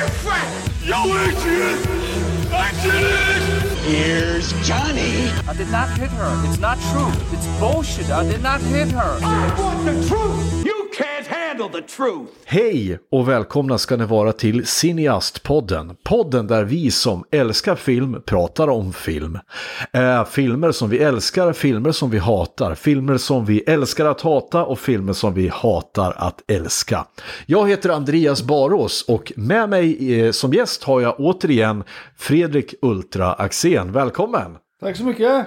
your friend! Yo, Adrian! I did it! Here's Johnny. I did not hit her. It's not true. It's bullshit. I did not hit her. I want the truth! Can't handle the truth! Hej och välkomna ska ni vara till Cineastpodden. Podden där vi som älskar film pratar om film. Eh, filmer som vi älskar, filmer som vi hatar, filmer som vi älskar att hata och filmer som vi hatar att älska. Jag heter Andreas Barås och med mig eh, som gäst har jag återigen Fredrik Ultra Axén. Välkommen! Tack så mycket.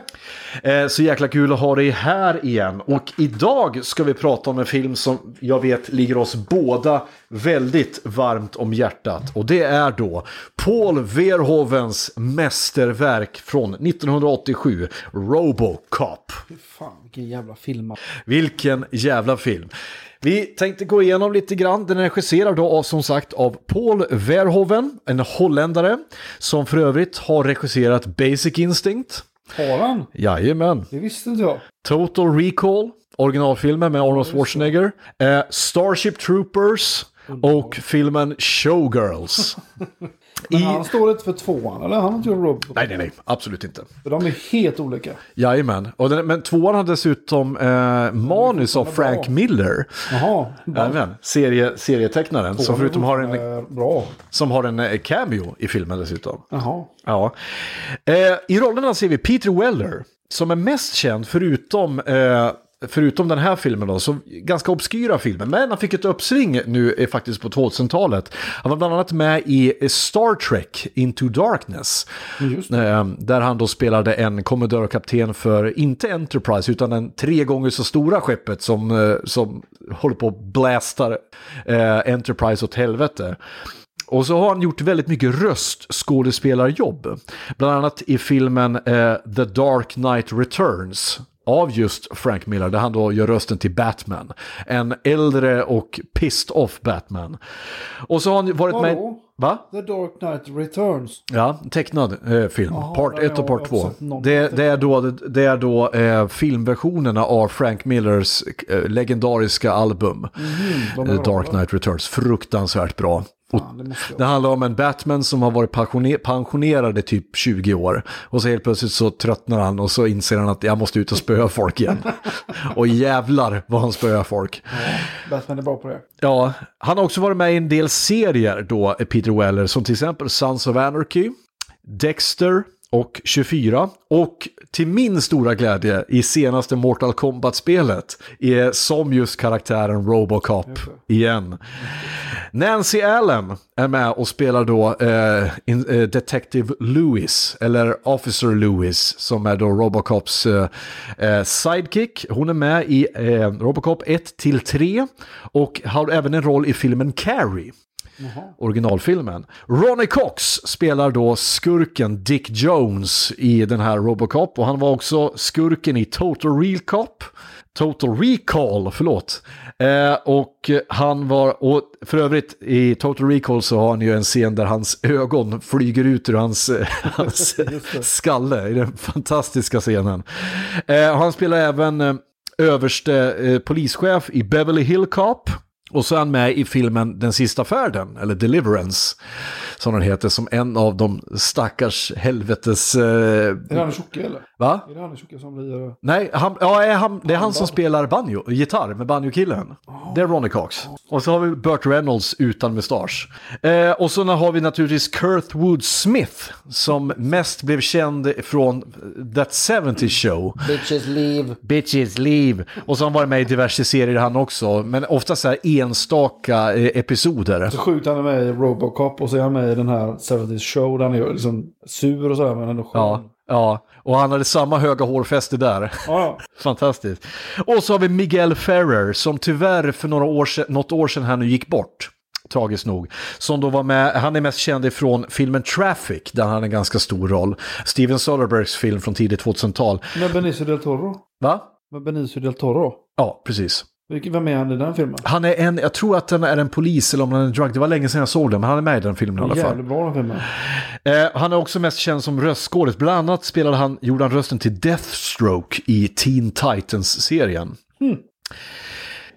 Eh, Så jäkla kul att ha dig här igen. Och idag ska vi prata om en film som jag vet ligger oss båda väldigt varmt om hjärtat. Och det är då Paul Verhovens mästerverk från 1987, Robocop. Fan vilken jävla film. Vilken jävla film. Vi tänkte gå igenom lite grann. Den är regisserad då av, som sagt av Paul Verhoeven, en holländare, som för övrigt har regisserat Basic Instinct. Har han? Jajamän. Det visste inte jag. Total Recall, originalfilmen med Arnold Schwarzenegger. Eh, Starship Troopers och filmen Showgirls. Men I... han står inte för tvåan, eller? Han har inte gjort Robocop. Nej, nej, nej, absolut inte. För de är helt olika. Jajamän, och den, men tvåan har dessutom eh, manus av Frank Miller. Jaha. Jajamän, serie, serietecknaren som förutom har en, är Bra. som har en eh, cameo i filmen dessutom. Jaha. Ja. Eh, I rollerna ser vi Peter Weller, som är mest känd förutom, eh, förutom den här filmen då, så ganska obskyra filmer. Men han fick ett uppsving nu eh, faktiskt på 2000-talet. Han var bland annat med i Star Trek Into Darkness. Eh, där han då spelade en kommodörkapten för, inte Enterprise, utan den tre gånger så stora skeppet som, eh, som håller på att blastar eh, Enterprise åt helvete. Och så har han gjort väldigt mycket röstskådespelarjobb. Bland annat i filmen eh, The Dark Knight Returns av just Frank Miller, där han då gör rösten till Batman. En äldre och pissed off Batman. Och så har han varit med... Vadå? Va? The Dark Knight Returns. Ja, tecknad eh, film. Jaha, part där 1 och part jag 2. sett någon. Det, det är då, det är då eh, filmversionerna av Frank Millers eh, legendariska album. bra, Dark Knight Returns. Fruktansvärt bra. Fan, det handlar om en Batman som har varit pensioner- pensionerad i typ 20 år. Och så helt plötsligt så tröttnar han och så inser han att jag måste ut och spöa folk igen. och jävlar vad han spöar folk. Batman är bra på det. Ja, han har också varit med i en del serier då, Peter Weller, som till exempel Sons of Anarchy, Dexter och 24. Och till min stora glädje i senaste Mortal Kombat-spelet är som just karaktären Robocop igen. Nancy Allen är med och spelar då eh, in, eh, Detective Lewis, eller Officer Lewis, som är då Robocops eh, eh, sidekick. Hon är med i eh, Robocop 1 till 3 och har även en roll i filmen Carrie originalfilmen. Ronnie Cox spelar då skurken Dick Jones i den här Robocop och han var också skurken i Total Recop. Total Recall, förlåt. Eh, och han var, och för övrigt i Total Recall så har han ju en scen där hans ögon flyger ut ur hans, hans skalle i den fantastiska scenen. Eh, han spelar även eh, överste eh, polischef i Beverly Hill Cop. Och så är han med i filmen Den sista färden, eller Deliverance, som den heter, som en av de stackars helvetes... Eh, Är det han tjocke eller? Va? Är det han som blir... Nej, han, ja, är han, det är han som spelar banjo, gitarr med banjokillen. Det är Ronnie Cox. Och så har vi Burt Reynolds utan mustasch. Eh, och så har vi naturligtvis Kurtwood Smith, som mest blev känd från That 70 Show. Bitches leave. Bitches Leave. Och så har han varit med i diverse serier han också, men ofta så här enstaka eh, episoder. Så sjukt han är med i Robocop och så är han med i den här 70s show där han är liksom sur och sådär men ändå skön. Ja, ja, och han hade samma höga hårfäste där. Ja. Fantastiskt. Och så har vi Miguel Ferrer som tyvärr för några år sedan, något år sedan här nu gick bort. Tragiskt nog. Som då var med, han är mest känd ifrån filmen Traffic, där han hade en ganska stor roll. Steven Soderberghs film från tidigt 2000-tal. Med Benicio del Toro. Va? Med Benicio del Toro. Ja, precis. Vem är han i den filmen? Han är en, jag tror att han är en polis eller om han är en drug. Det var länge sedan jag såg den, men han är med i den filmen i alla fall. Jävligt bra den filmen. Eh, han är också mest känd som röstskådis. Bland annat spelade han, gjorde han rösten till Deathstroke i Teen Titans-serien.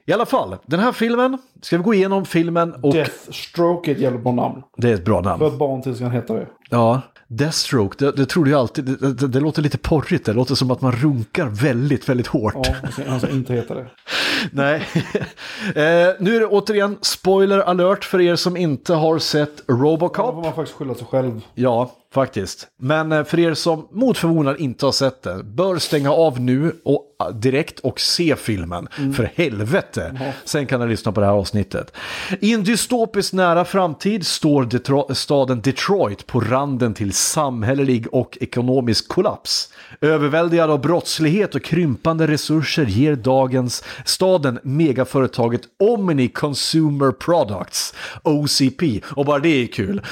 I alla fall, den här filmen, ska vi gå igenom filmen och... Deathstroke är ett jävla bra namn. Det är ett bra För namn. ett barn till ska han heta det. Ja, Deathstroke, det, det trodde jag alltid, det, det, det låter lite porrigt, det låter som att man runkar väldigt, väldigt hårt. Ja, han ska- han ska inte heta det. Nej. eh, nu är det återigen spoiler alert för er som inte har sett Robocop. får man faktiskt skylla sig själv. Ja, faktiskt. Men eh, för er som mot förmodan inte har sett det, bör stänga av nu och ah, direkt och se filmen. För helvete! Sen kan ni lyssna på det här avsnittet. I en dystopiskt nära framtid står Detro- staden Detroit på randen till samhällelig och ekonomisk kollaps. Överväldigad av brottslighet och krympande resurser ger dagens staden megaföretaget Omni Consumer Products, OCP. Och bara det är kul.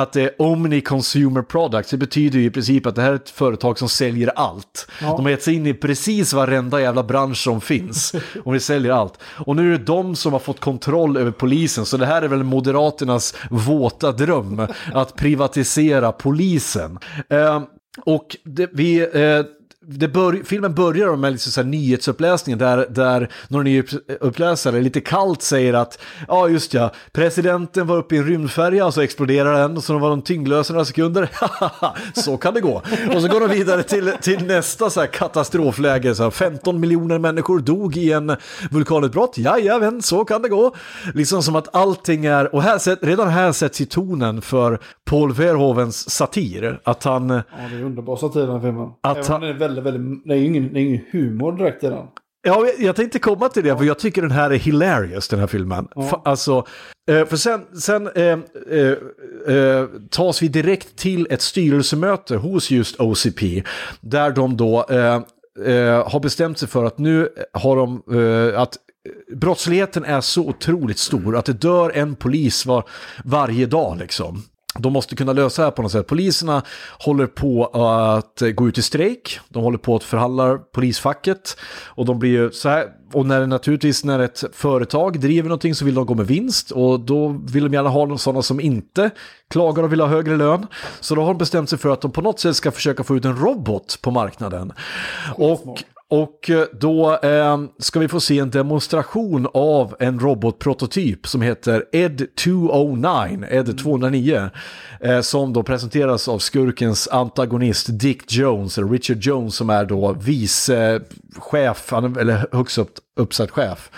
Att det är Omni Consumer Products, det betyder ju i princip att det här är ett företag som säljer allt. De har gett sig in i precis varenda jävla bransch som finns. Och vi säljer allt. Och nu är det de som har fått kontroll över polisen. Så det här är väl Moderaternas våta dröm. Att privatisera polisen. Eh, och det, vi... Eh, bör, filmen börjar med liksom så här nyhetsuppläsningen där, där någon nyhetsuppläsare lite kallt säger att ja just ja, presidenten var uppe i en rymdfärja och så exploderar den och så var de tyngdlösa några sekunder. så kan det gå. Och så går de vidare till, till nästa så här katastrofläge. Så här, 15 miljoner människor dog i en vulkanutbrott. Jajamän, så kan det gå. Liksom som att allting är, och här, redan här sätts i tonen för Paul Verhovens satir. Att han... Ja, det är underbar satir den filmen. Att Även han- är väldigt, väldigt... Det är ju ingen, det är ingen humor direkt i den. Ja, jag, tänkte komma till det, för jag tycker den här är hilarious, den här filmen. Fa- Alltså, eh, för sen, sen eh, eh, eh, tas vi direkt till ett styrelsemöte hos just OCP, där de då eh, eh, har bestämt sig för att nu har de, att brottsligheten är så otroligt stor att det dör en polis var, varje dag liksom. De måste kunna lösa det här på något sätt. Poliserna håller på att gå ut i strejk. De håller på att förhandla polisfacket. Och de blir ju så här. Och när naturligtvis när ett företag driver någonting så vill de gå med vinst. Och då vill de gärna ha sådana som inte klagar och vill ha högre lön. Så då har de bestämt sig för att de på något sätt ska försöka få ut en robot på marknaden. Och och eh, då eh, ska vi få se en demonstration av en robotprototyp som heter Ed 209, Ed 209. Eh, som då presenteras av skurkens antagonist Dick Jones, eller Richard Jones som är då vice chef, han är- eller högst upp, uppsatt chef.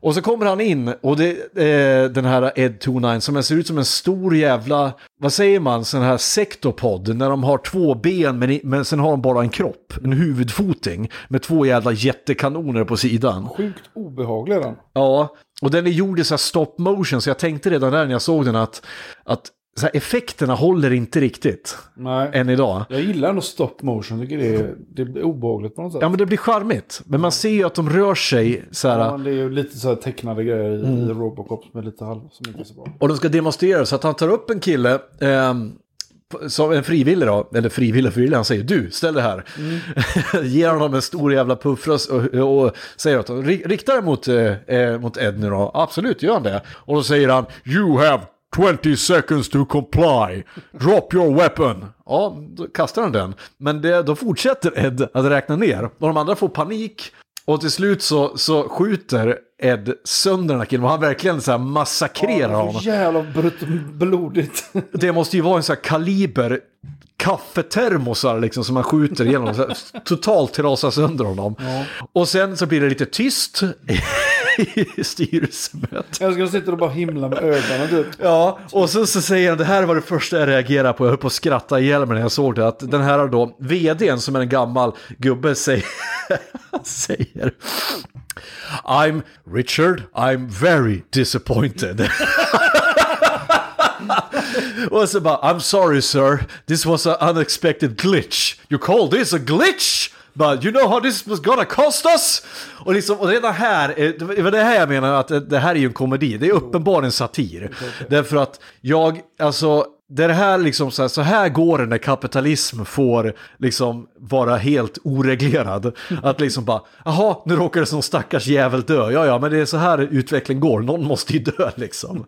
Och så kommer han in och det eh, den här Ed 29 som ser ut som en stor jävla, vad säger man, sån här sektopod när de har två ben men, men sen har de bara en kropp, en huvudfoting med två jävla jättekanoner på sidan. Sjukt obehaglig är den. Ja, och den är gjord i så här stop motion så jag tänkte redan där när jag såg den att, att så här, effekterna håller inte riktigt Nej. än idag. Jag gillar ändå stop motion. Tycker det är, det blir obehagligt på något sätt. Ja men det blir charmigt, men man ser ju att de rör sig så här. Ja, det är ju lite så här tecknade grejer i, Mm. i Robocop som är lite halv, som inte är så bra. Och de ska demonstrera så att han tar upp en kille, ehm, som en frivillig då, eller frivillig frivillig, han säger du, ställ det här. Ger honom en stor jävla puffras och, och säger att han "Ri- rikta det mot, eh, eh, mot Ed nu då. Absolut, gör han det. Och då säger han, you have 20 seconds to comply. Drop your weapon. Ja, då kastar han den. Men det, då fortsätter Ed att räkna ner. Och de andra får panik. Och till slut så, så skjuter Ed sönder den här killen. Och han verkligen så här massakrerar honom. Så jävla blodigt. Det måste ju vara en sån här kaliber kaffetermosar liksom som man skjuter igenom. Så här, totalt trasar sönder honom. Och sen så blir det lite tyst i styrelsemötet. Jag ska sitta och bara himla med ögonen typ. Ja, och så, så säger han, det här var det första jag reagerade på, jag höll på att skratta ihjäl mig när jag såg det, att den här då, vdn som är en gammal gubbe säger, säger I'm Richard, I'm very disappointed. och så bara, I'm sorry sir, this was an unexpected glitch. You call this a glitch? But you know how this was gonna cost us? Och, liksom, och redan här, eh, det var det här jag menar att det- det här är ju en komedi. Det är uppenbarligen en satir. Därför att jag, alltså, det här liksom så här, så här går det när kapitalism får liksom vara helt oreglerad. Att liksom bara, jaha, nu råkar det som stackars jävel dö. Ja, ja, men det är så här utveckling går. Någon måste ju dö liksom.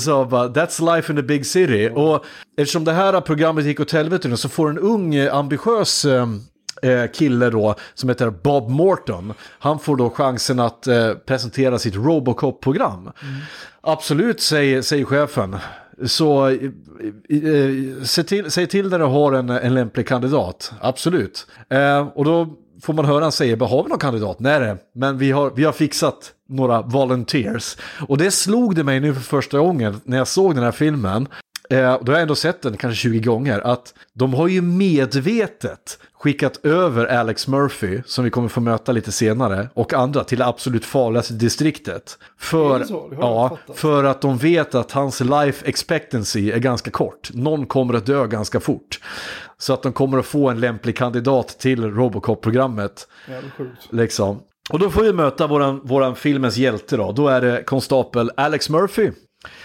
Så bara, that's life in the big city. Och eftersom det här programmet gick åt helvete nu så får en ung, eh, ambitiös eh, kille då som heter Bob Morton. Han får då chansen att eh, presentera sitt Robocop-program. Absolut, säger, säger chefen. Så eh, eh, se till, säg till när du har en, en lämplig kandidat. Absolut. Eh, och då får man höra han säger, "Men har vi någon kandidat? Nej, nej, men vi har, vi har fixat några volunteers. Och det slog det mig nu för första gången när jag såg den här filmen. Eh, då har jag ändå sett den kanske 20 gånger. Att de har ju medvetet skickat över Alex Murphy, som vi kommer få möta lite senare, och andra till det absolut farligaste distriktet. För, så? Ja, för att de vet att hans life expectancy är ganska kort. Någon kommer att dö ganska fort. Så att de kommer att få en lämplig kandidat till Robocop-programmet. Liksom. Och då får vi möta våran, våran filmens hjälte då. Då är det konstapel Alex Murphy.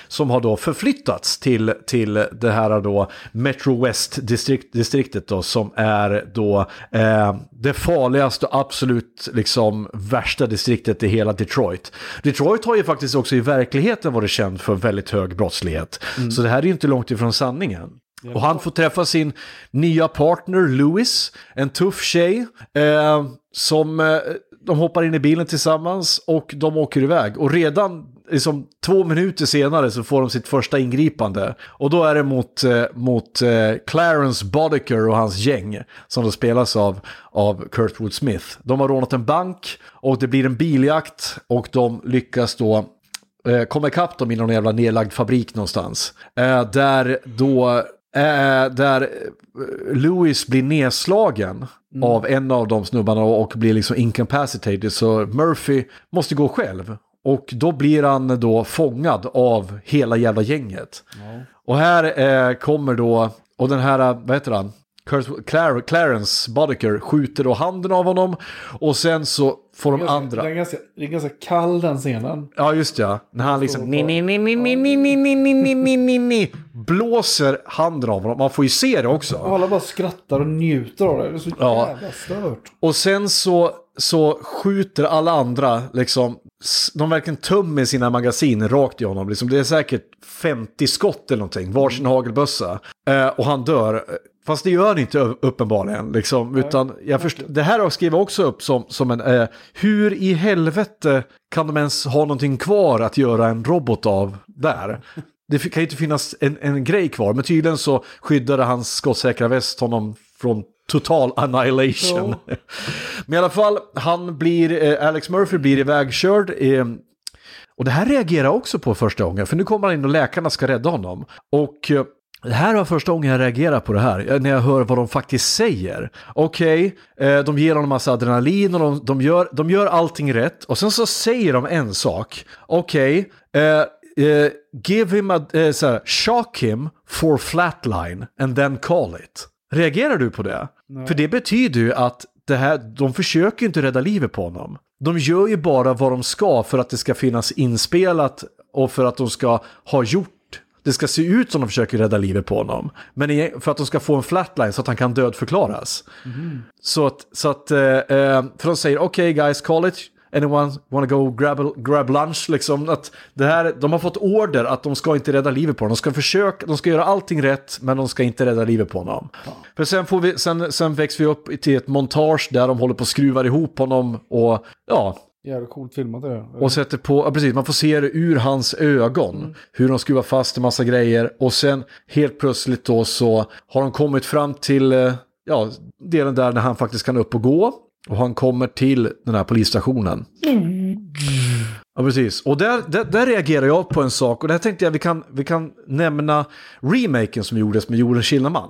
Som har då förflyttats till, till det här då Metro West distrikt, distriktet då som är då eh, det farligaste och absolut liksom värsta distriktet i hela Detroit. Detroit har ju faktiskt också i verkligheten varit känd för väldigt hög brottslighet. Så det här är ju inte långt ifrån sanningen. Och han får träffa sin nya partner Louis, en tuff tjej. Eh, som eh, de hoppar in i bilen tillsammans och de åker iväg. Och redan liksom, två minuter senare så får de sitt första ingripande. Och då är det mot, eh, mot eh, Clarence Boddicker och hans gäng. Som då spelas av, av Kurtwood Smith. De har rånat en bank och det blir en biljakt. Och de lyckas då eh, komma ikapp dem i någon jävla nedlagd fabrik någonstans. Eh, där då, eh, där eh, Louis blir nedslagen av en av de snubbarna och blir liksom incapacitated. Så Murphy måste gå själv. Och då blir han då fångad av hela jävla gänget. Och här eh, kommer då, och den här, vad heter han? Clar- Clarence Boddicker skjuter då handen av honom. Och sen så får de andra... Den är ganska, det är ganska kall den scenen. Ja, just ja. När han liksom ni, ni, ni, ni, ni, ni, ni, ni, ni, ni, ni, ni, ni, blåser handen av honom. Man får ju se det också. Och alla bara skrattar och njuter av det. Det är så Ja. jävla stört. Och sen så, så skjuter alla andra, liksom, de verkligen tömmer sina magasin rakt i honom. Liksom, det är säkert 50 skott eller någonting, varsin hagelbössa. Eh, och han dör. Fast det gör han inte uppenbarligen. Liksom, utan jag först- det här har jag skrivit också upp som, som en... Eh, hur i helvete kan de ens ha någonting kvar att göra en robot av där? Det kan ju inte finnas en, en grej kvar, men tydligen så skyddade hans skottsäkra väst honom från total annihilation. Men i alla fall, han blir, eh, Alex Murphy blir ivägkörd. Eh, och det här reagerar jag också på första gången, för nu kommer han in och läkarna ska rädda honom. Och eh, det här var första gången jag reagerar på det här, eh, när jag hör vad de faktiskt säger. Okej, eh, de ger honom massa adrenalin och de, de, gör, de gör allting rätt. Och sen så säger de en sak. Okej, eh, eh, give him a, här, shock him for flatline and then call it. Reagerar du på det? För det betyder ju att det här, de försöker ju inte rädda livet på honom. De gör ju bara vad de ska för att det ska finnas inspelat och för att de ska ha gjort det ska se ut som de försöker rädda livet på honom. Men för att de ska få en flatline så att han kan dödförklaras. Så att, så att eh, eh, för de säger okej guys, call it. Anyone wanna go grab, a- grab lunch? Liksom att det här, de har fått order att de ska inte rädda livet på honom. De ska försöka, de ska göra allting rätt, men de ska inte rädda livet på honom. För sen, får vi, sen, sen växer vi upp till ett montage där de håller på att skruva ihop honom och ja, Jävligt coolt filmat det. och sätter på, ja precis, man får se det ur hans ögon. Hur de skruvar fast en massa grejer. Och sen helt plötsligt då så har de kommit fram till, eh, ja, delen där när han faktiskt kan upp och gå. Och han kommer till den här polisstationen. Ja, precis. Och där, där, där reagerar jag på en sak. Och där tänkte jag vi kan, vi kan nämna remaken som gjordes med Joel Kinnaman.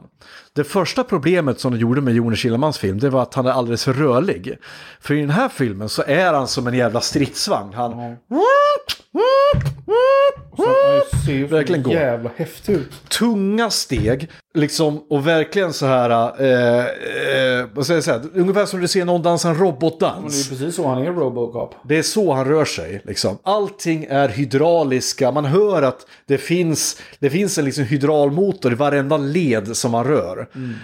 Det första problemet som de gjorde med Jonas Kinnamans film, det var att han är alldeles för rörlig. För i den här filmen så är han som en jävla stridsvagn. Han... Så ser ju Verkligen så gå. jävla häftig ut. tunga steg, liksom, och verkligen så här, eh, eh, vad ska jag säga, ungefär som du ser någon dansa en Men det är robotdans. precis så han är Robocop. Det är så han rör sig. Liksom. Allting är hydrauliska. Man hör att det finns, det finns en liksom hydraulmotor i varenda led som man rör. Mm.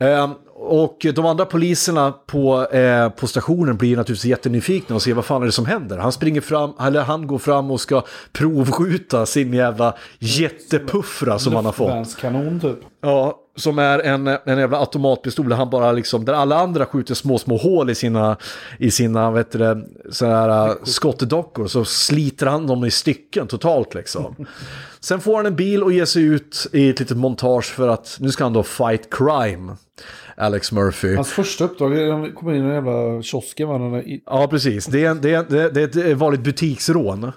Um, och de andra poliserna på, eh, på stationen blir naturligtvis jättenyfikna och ser vad fan är det som händer. Han springer fram, eller han går fram och ska provskjuta sin jävla jättepuffra som han har fått. Luftvärdskanon typ. Ja, som är en, en jävla automatpistol där han bara liksom, där alla andra skjuter små, små hål i sina, i sina, det, sådana här uh, skottdockor. Så sliter han dem i stycken totalt liksom. Sen får han en bil och ger sig ut i ett litet montage för att nu ska han då fight crime. Alex Murphy. Hans första uppdrag är att han kommer in i den jävla kiosken. I- Ja, precis. Det är, en- det, är, det, är, det är ett vanligt butiksrån.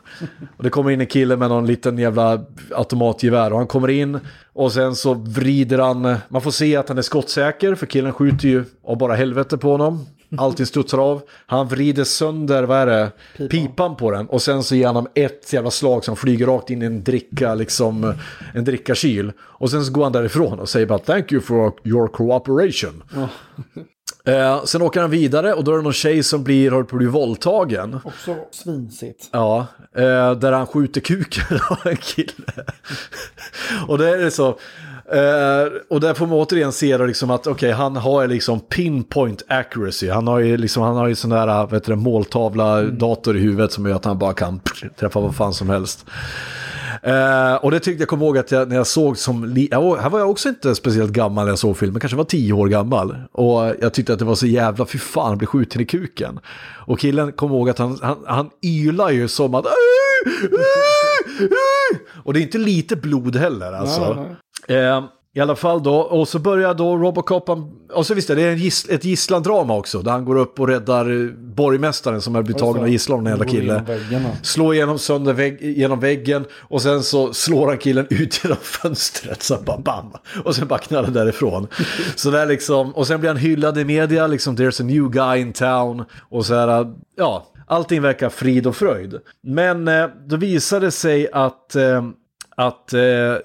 Och det kommer in en kille med någon liten jävla automatgevär. Och han kommer in och sen så vrider han... Man får se att han är skottsäker, för killen skjuter ju av bara helvete på honom. Allting studsar av. Han vrider sönder, vad är det? Pipan. på den. Och sen så ger han honom ett jävla slag som flyger rakt in i en dricka, liksom en drickakyl. Och sen så går han därifrån och säger bara thank you for your cooperation. Eh, sen åker han vidare och då är det någon tjej som blir, håller på att bli våldtagen. Också svinsigt. Ja, eh, där han skjuter kuken av en kille. och det är det så. Eh, och där får man återigen se då liksom att okej, han har liksom pinpoint accuracy. Han har ju liksom, han har ju sån där, vet du, måltavla dator i huvudet som gör att han bara kan träffa vad fan som helst. Eh, och det tyckte jag kom ihåg att jag, när jag såg som, här var jag också inte speciellt gammal när jag såg filmen, kanske var tio år gammal. Och jag tyckte att det var så jävla, fy fan, han blir skjuten i kuken. Och killen kom ihåg att han, han, han ylar ju som att... Och det är inte lite blod heller alltså. Nej, Eh, I alla fall då, och så börjar då Robocop, och så visst är det en giss, ett gisslandrama också, där han går upp och räddar eh, borgmästaren som har blivit tagen av gisslan av en jävla Går kille. igenom väggen, va? Slår igenom sönder vägg, genom väggen och sen så slår han killen ut genom fönstret. Så bara bam! Och sen bara knallar därifrån. så där liksom, och sen blir han hyllad i media, liksom there's a new guy in town. Och så här, ja, allting verkar frid och fröjd. Men eh, då visade det sig att eh, att eh,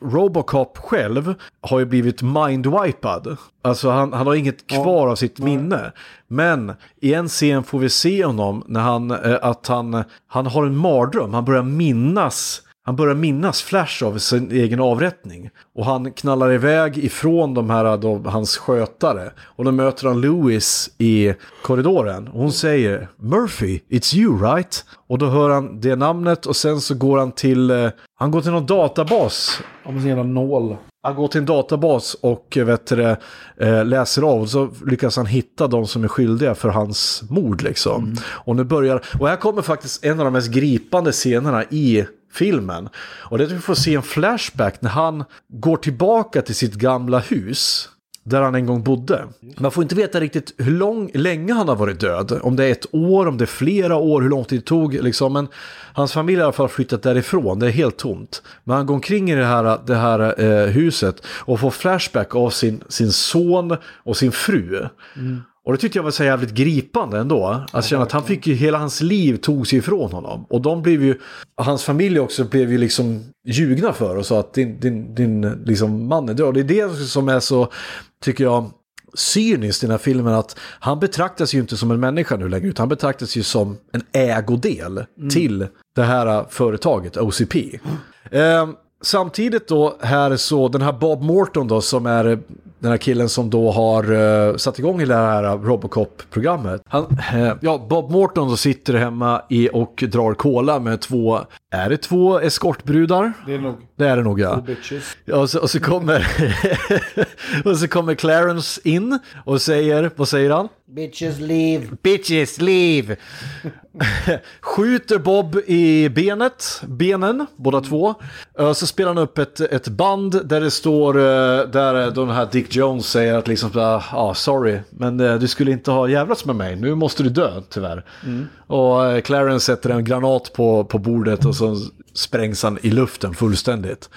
Robocop själv har ju blivit mindwipad. Alltså han, han har inget kvar av sitt minne. Men i en scen får vi se honom när han, eh, att han, han har en mardröm. Han börjar minnas han börjar minnas Flash av sin egen avrättning. Och han knallar iväg ifrån de här, då, hans skötare. Och då möter han Louis i korridoren. Och hon säger Murphy, it's you right? Och då hör han det namnet och sen så går han till, eh, han går till någon databas. Med sin jävla nål. Han går till en databas och eh, vet du, eh, läser av och så lyckas han hitta de som är skyldiga för hans mord liksom. Och nu börjar, och här kommer faktiskt en av de mest gripande scenerna i filmen. Och det är att vi får se en flashback när han går tillbaka till sitt gamla hus. Där han en gång bodde. Man får inte veta riktigt hur lång, länge han har varit död. Om det är ett år, om det är flera år, hur lång tid det tog. Liksom. Men hans familj har i alla fall flyttat därifrån. Det är helt tomt. Men han går omkring i det här, det här eh, huset och får flashback av sin, sin son och sin fru. Mm. Och det tyckte jag var så jävligt gripande ändå. Att känna att han fick ju, hela hans liv tog sig ifrån honom. Och de blev ju, hans familj också blev ju liksom ljugna för och sa att din, din, din liksom man är död. Och det är det som är så, tycker jag, cyniskt i den här filmen att han betraktas ju inte som en människa nu längre utan han betraktas ju som en ägodel till det här företaget OCP. Eh, samtidigt då här så den här Bob Morton då som är den här killen som då har uh, satt igång hela det här Robocop-programmet. Han, eh, ja, Bob Morton då sitter hemma i och drar cola med två, är det två eskortbrudar? Det är nog Det är det nog ja. bitches. Ja, Och så, och så kommer och så kommer Clarence in och säger, vad säger han? Bitches leave. Bitches leave! Skjuter Bob i benet, benen, båda två. Eh, Så spelar han upp ett, ett band där det står, eh, där den här Dick Jones säger att liksom, ja ah, sorry, men eh, du skulle inte ha jävlats med mig, nu måste du dö tyvärr. Och eh, Clarence sätter en granat på, på bordet och så sprängs han i luften fullständigt.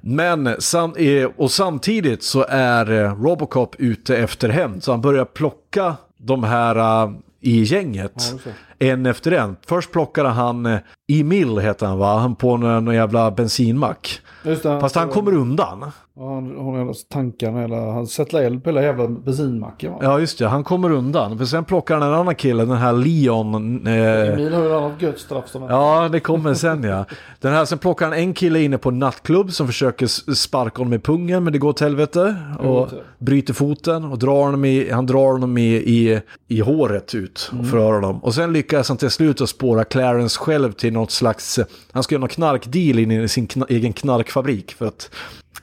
Men sam eh, och samtidigt så är Robocop ute efter hämnd. Så han börjar plocka de här i gänget. en efter en. Först plockade han Emil heter han va? Han på någon, någon jävla bensinmack. Fast han kommer undan. Ja, han har hela tankarna, eller han sätter eld på hela jävla bensinmacken. Ja just det, han kommer undan. För sen plockar han en annan kille, den här Leon. Eh, Emil har ju ett annat gött straff som Ja, det kommer sen ja. Den här, sen plockar han en kille inne på en nattklubb som försöker sparka honom i pungen men det går åt helvete. Och vet bryter foten och drar honom i, han drar honom i, i, i håret ut och förhör honom. Och sen lyckas han till slut att spåra Clarence själv till något slags, han ska göra någon knarkdeal in i sin kna, egen knarkfabrik. För att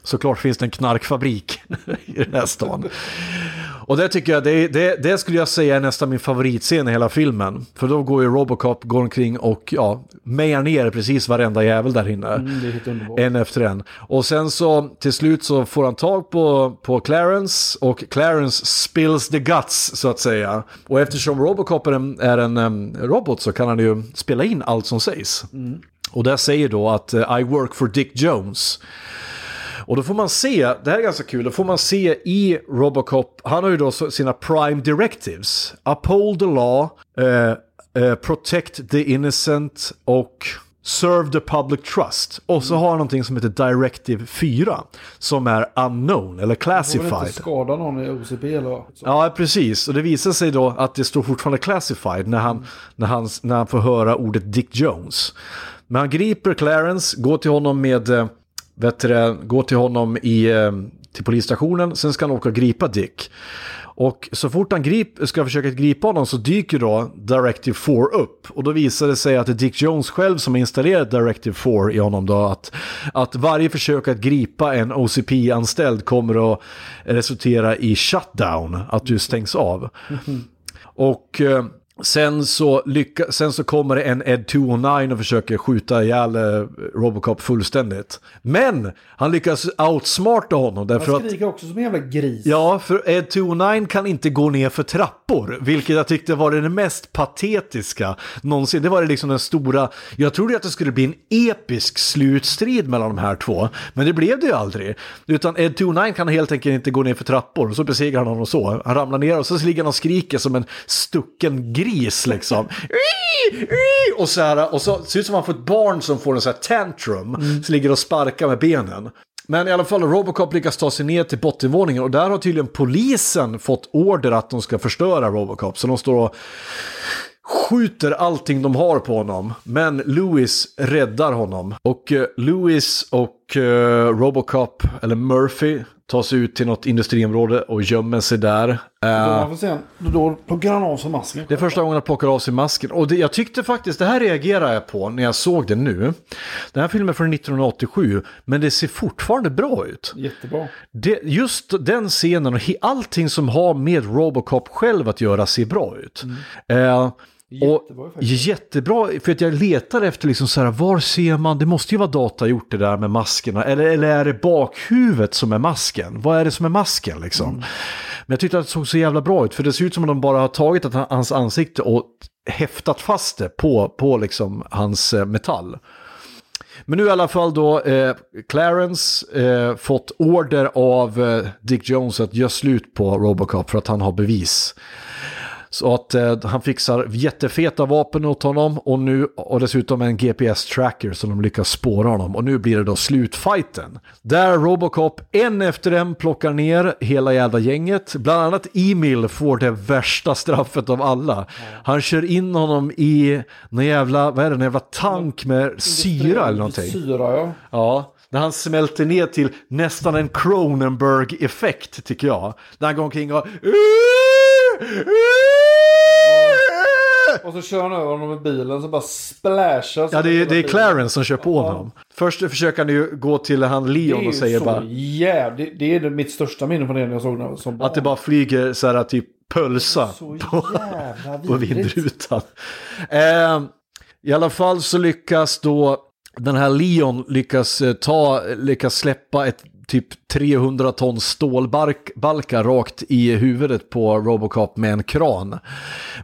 såklart finns det en knarkfabrik i den här stan. Och det tycker jag, det, det, det, skulle jag säga är nästan min favoritscen i hela filmen. För då går ju Robocop, går omkring och ja, mejar ner precis varenda jävel där inne. Mm. En efter en. Och sen så till slut så får han tag på, på Clarence och Clarence spills the guts så att säga. Och eftersom Robocop är en, är en um, robot så kan han ju spela in allt som sägs. Och det säger då att uh, I work for Dick Jones. Och då får man se, det här är ganska kul, då får man se i Robocop, han har ju då sina prime directives. Uphold the law, eh, eh, protect the innocent och serve the public trust. Och så har han någonting som heter Directive 4, som är unknown eller Får väl classified. inte skada någon i OCP eller vad? Ja, precis. Och det visar sig då att det står fortfarande classified när han, när han, när han får höra ordet Dick Jones. Men han griper Clarence, går till honom med, eh, vet du, går till honom i, eh, till polisstationen, sen ska han åka och gripa Dick. Och så fort han grip, ska försöka gripa honom så dyker då Directive 4 upp. Och då visar det sig att det är Dick Jones själv som har installerat Directive 4 i honom då. Att, att varje försök att gripa en OCP-anställd kommer att resultera i shutdown, att du stängs av. Och eh, sen så, lycka, sen så kommer det en Ed 209 och försöker skjuta ihjäl eh, Robocop fullständigt. Men han lyckas outsmarta honom därför Han att... skriker också som en jävla gris. Ja, för Ed 209 kan inte gå ner för trappor, vilket jag tyckte var det mest patetiska någonsin. Det var det liksom den stora, jag trodde att det skulle bli en episk slutstrid mellan de här två, men det blev det ju aldrig. Utan Ed 209 kan helt enkelt inte gå ner för trappor, och så besegrar han honom så. Han ramlar ner och så ligger han och skriker som en stucken gris liksom. Och så här, och så ser ut som att han får ett barn som får en sån här tantrum, så ligger och sparkar med benen. Men i alla fall, Robocop lyckas ta sig ner till bottenvåningen och där har tydligen polisen fått order att de ska förstöra Robocop. Så de står och skjuter allting de har på honom. Men Lewis räddar honom. Och eh, Lewis och eh, Robocop, eller Murphy, tar sig ut till något industriområde och gömmer sig där. Då, Eh, man får se, då, plockar han av sig masken. det är första gången han plockar av sig masken. Och det, jag tyckte faktiskt, det här reagerar jag på när jag såg det nu. Den här filmen är från 1987, men det ser fortfarande bra ut. Jättebra. Det, just den scenen och allting som har med Robocop själv att göra ser bra ut. Eh, Jättebra och faktiskt. jättebra, för att jag letar efter liksom så här, var ser man, det måste ju vara data gjort det där med maskerna, eller, eller är det bakhuvudet som är masken? Vad är det som är masken liksom? Men jag tyckte att det såg så jävla bra ut, för det ser ut som att de bara har tagit att hans ansikte och häftat fast det på, på liksom hans eh, metall. Men nu i alla fall då, eh, Clarence eh, fått order av eh, Dick Jones att göra slut på Robocop för att han har bevis. Så att eh, han fixar jättefeta vapen åt honom och nu och dessutom en GPS-tracker så de lyckas spåra honom. Och nu blir det då slutfighten. Där Robocop en efter en plockar ner hela jävla gänget. Bland annat Emil får det värsta straffet av alla. Han kör in honom i någon jävla, vad är det, en jävla tank med syra eller någonting. Syra, ja. Ja, när han smälter ner till nästan en Cronenberg-effekt tycker jag. När han går omkring och... Och så kör han över honom med bilen så bara splashar. Ja, det är, det är Clarence som kör på honom. Först försöker han ju gå till han Leon och säger bara jävligt. Det är mitt största minne från det när jag såg den som barn. att det bara flyger så här typ pölsa på, på vindrutan. Eh, I alla fall så lyckas då den här Leon lyckas eh, ta, lyckas släppa ett typ 300 ton stålbalkar rakt i huvudet på Robocop med en kran.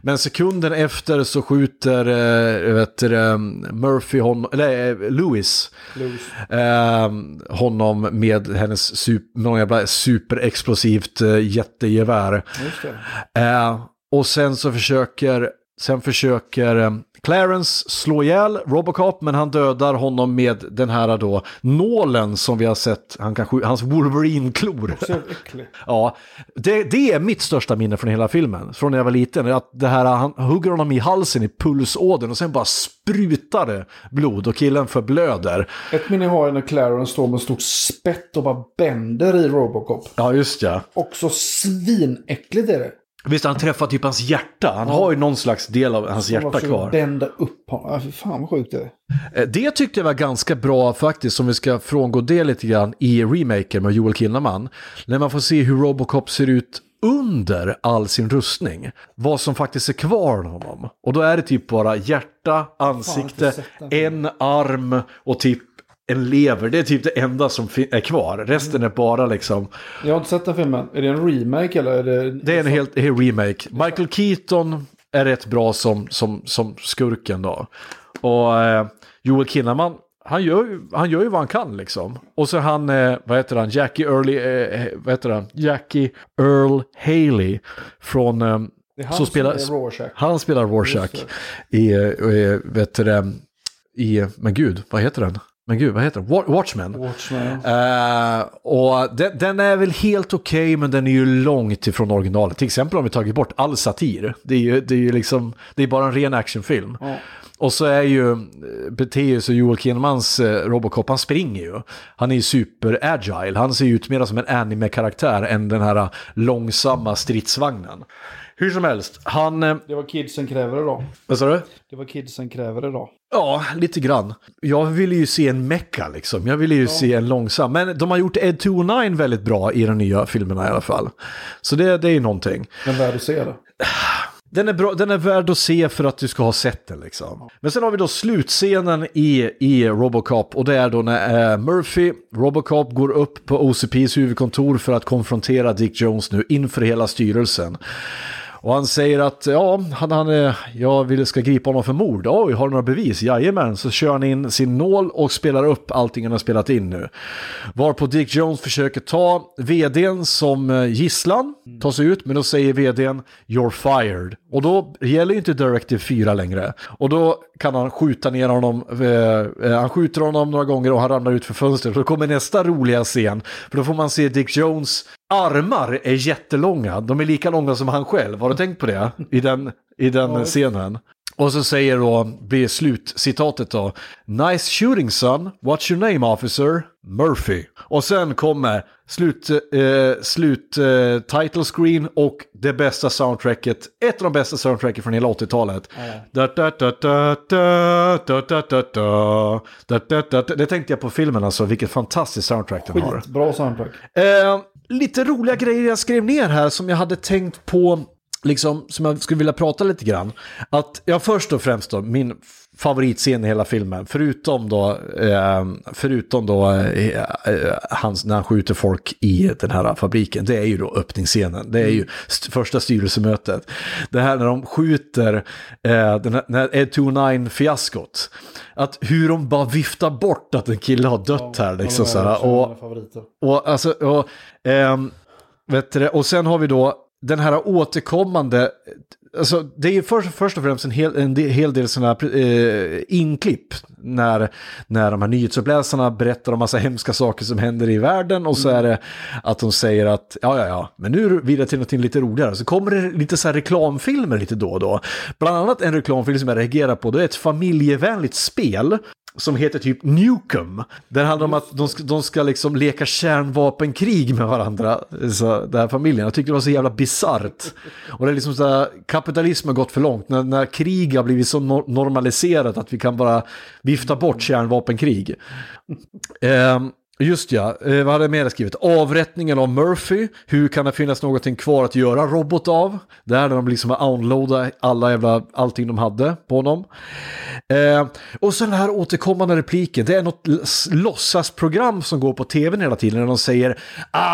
Men sekunden efter så skjuter eh, vet det, Murphy honom, eller eh, Lewis Lewis. eh, honom med hennes super, någon jävla superexplosivt eh, jättegevär. Eh, och sen så försöker, sen försöker eh, Clarence slå ihjäl Robocop men han dödar honom med den här då nålen som vi har sett, han kan, hans Wolverine-klor. Ja, det, det är mitt största minne från hela filmen, från när jag var liten. Att det här, han hugger honom i halsen i pulsådern och sen bara sprutar det blod och killen förblöder. Ett minne har jag när Clarence står med stort spett och bara bänder i Robocop. Ja, just ja. Också svinäckligt är det. Visst, han träffar typ hans hjärta. Han har ju någon slags del av hans hjärta kvar. bända upp honom. Fy fan vad sjukt det är. Eh, Det tyckte jag var ganska bra faktiskt, om vi ska frångå det lite grann, i remaken med Joel Kinnaman. När man får se hur Robocop ser ut under all sin rustning. Vad som faktiskt är kvar av honom. Och då är det typ bara hjärta, ansikte, en arm och typ en lever. Det är typ det enda som är kvar. Resten är bara liksom... Jag har inte sett den filmen. Är det en remake eller är det... Det är en helt en remake. Michael Keaton är rätt bra som, som, som skurken då. Och eh, Joel Kinnaman, han gör, ju, han gör ju vad han kan liksom. Och så han, eh, vad heter han, Jackie Early, eh, vad heter han, Jackie Earl Haley från... Eh, han spelar, Rorschach. Han spelar Rorschach i, eh, eh, vet du i, men gud, vad heter den? Men gud, vad heter den? Wa- Watchmen. Watchmen. Eh, och den, den är väl helt okej, men den är ju långt ifrån originalet. Till exempel om vi tagit bort all satir. Det är ju, det är ju liksom, det är bara en ren actionfilm. Ja. Och så är ju, eh, beter sig Joel Kinnemans eh, Robocop, han springer ju. Han är ju super-agile, han ser ju ut mer som en anime-karaktär än den här eh, långsamma stridsvagnen. Hur som helst, han... eh, Det var kidsen kräver idag. Vad sa du? Det var kidsen kräver idag. Ja, lite grann. Jag ville ju se en mecka liksom. Jag ville ju se en långsam. Men de har gjort Ed 209 väldigt bra i de nya filmerna i alla fall. Så det, det är ju någonting. Men värd att se det. Den är, bra, den är värd att se för att du ska ha sett den liksom. Men sen har vi då slutscenen i, i Robocop och det är då när eh, Murphy, Robocop, går upp på OCPs huvudkontor för att konfrontera Dick Jones nu inför hela styrelsen. Och han säger att ja, han, han, eh, jag vill ska gripa honom för mord. Oj, har du några bevis? Jajamän, så kör han in sin nål och spelar upp allting han har spelat in nu. Varpå Dick Jones försöker ta vdn som eh, gisslan, ta sig ut, men då säger vdn “You're fired”. Och då gäller ju inte Directive 4 längre. Och då kan han skjuta ner honom, eh, eh, han skjuter honom några gånger och han ramlar ut för fönstret. Och då kommer nästa roliga scen, för då får man se Dick Jones armar är jättelånga. De är lika långa som han själv. Har du tänkt på det? I den, i den scenen. Och så säger då, blir slutcitatet då. Nice shooting son, what's your name officer? Murphy. Och sen kommer slut, eh, slut eh, title screen och det bästa soundtracket, ett av de bästa soundtracket från hela 80-talet. Det tänkte jag på filmen alltså, vilket fantastiskt soundtrack den har. Skitbra soundtrack. Eh, lite roliga grejer jag skrev ner här som jag hade tänkt på, liksom, som jag skulle vilja prata lite grann. Att, ja först och främst då, min favoritscen i hela filmen, förutom då, eh, förutom då eh, eh, hans, när han skjuter folk i den här fabriken, det är ju då öppningsscenen. Det är ju st- första styrelsemötet. Det här när de skjuter eh, den här, när Ed 29 fiaskot. Att hur de bara viftar bort att en kille har dött här. Liksom, Ja, så här, och, och, alltså, och, ehm, vet du, och sen har vi då den här återkommande, alltså det är ju först, först och främst en hel, en del, hel del sådana här eh, inklipp när, när de här nyhetsuppläsarna berättar om massa hemska saker som händer i världen och så är det att de säger att ja, ja, ja, men nu vidare till något lite roligare. Så kommer det lite så här reklamfilmer lite då och då. Bland annat en reklamfilm som jag reagerar på, det är ett familjevänligt spel som heter typ Newcom. Den handlar om att de ska, de ska liksom leka kärnvapenkrig med varandra, så, den här familjen. Jag tyckte det var så jävla bisarrt. Och det är liksom så här, kapitalism har gått för långt. När, när krig har blivit så normaliserat att vi kan bara vifta bort kärnvapenkrig. Um, Just ja, eh, vad hade jag mer skrivit? Avrättningen av Murphy. Hur kan det finnas någonting kvar att göra robot av? Där de liksom downloadat alla jävla, allting de hade på honom. Eh, och så den här återkommande repliken. Det är något låtsasprogram som går på tvn hela tiden. När de säger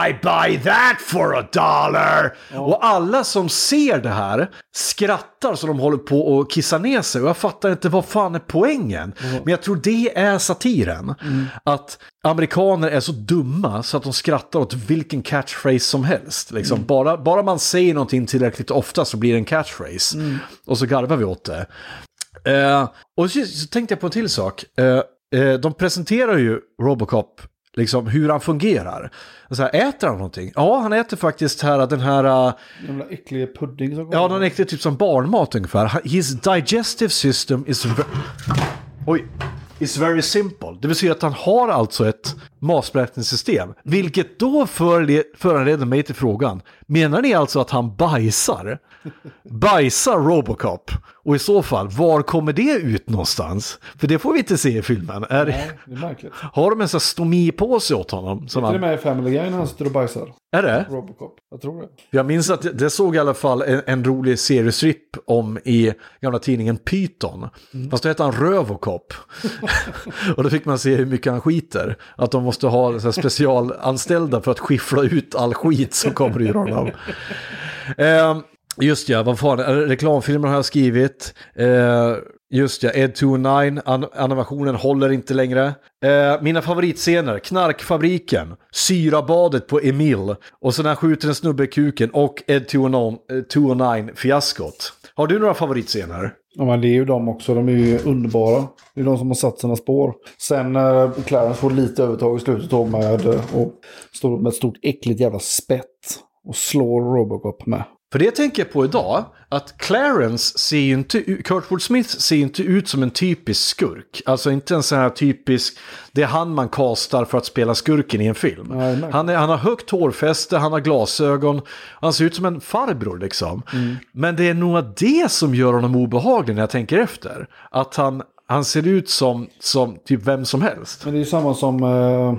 I buy that for a dollar. Och alla som ser det här skrattar så de håller på att kissa ner sig. Och jag fattar inte vad fan är poängen. Men jag tror det är satiren. Att amerikaner är så dumma så att de skrattar åt vilken catchphrase som helst. Liksom. Bara, bara man säger någonting tillräckligt ofta så blir det en catchphrase. Och så garvar vi åt det. Eh, och så, så tänkte jag på en till sak. Eh, eh, de presenterar ju Robocop, liksom hur han fungerar. Så här, äter han någonting? Ja, han äter faktiskt här den här... eh, Jävla äcklig pudding som kommer. Ja, den äter typ som barnmat ungefär. His digestive system is... Oj. Is very simple. Det vill säga att han har alltså ett, matberäkningssystem. Vilket då föranleder mig till frågan, menar ni alltså att han bajsar? Bajsar Robocop? Och i så fall, var kommer det ut någonstans? För det får vi inte se i filmen. Är, Nej, det är märkligt. har de en sån här stomipåse åt honom? Som Är det han, med i Family Guy när han sitter och bajsar? är det? Robocop. Jag tror det. Jag minns att det- såg i alla fall en, en rolig seriestrip om i gamla tidningen Python. Fast då hette han Rövocop. och då fick man se hur mycket han skiter. Att de måste ha så specialanställda för att skiffla ut all skit som kommer ur honom. Eh, just ja, vad fan, eh, reklamfilmer har jag skrivit. Eh, just ja, Ed 209, an animationen håller inte längre. Eh, mina favoritscener, Knarkfabriken, Syrabadet på Emil och så när han skjuter en snubbe i kuken och Ed 209-fiaskot. Eh, har du några favoritscener? Ja, men det är ju de också. De är ju underbara. Det är de som har satt sina spår. Sen när eh, Clarence får lite övertag i slutet då med, eh, och står med ett stort äckligt jävla spett. Och slår Robocop med. För det tänker jag på idag, att Clarence ser ju inte Kurtwood Smith ser ju inte ut som en typisk skurk. Alltså inte en sån här typisk, det är han man kastar för att spela skurken i en film. Nej, han, är, han har högt hårfäste, han har glasögon, han ser ut som en farbror liksom. Men det är nog det som gör honom obehaglig när jag tänker efter. Att han, han ser ut som, som typ vem som helst. Men det är ju samma som... Uh,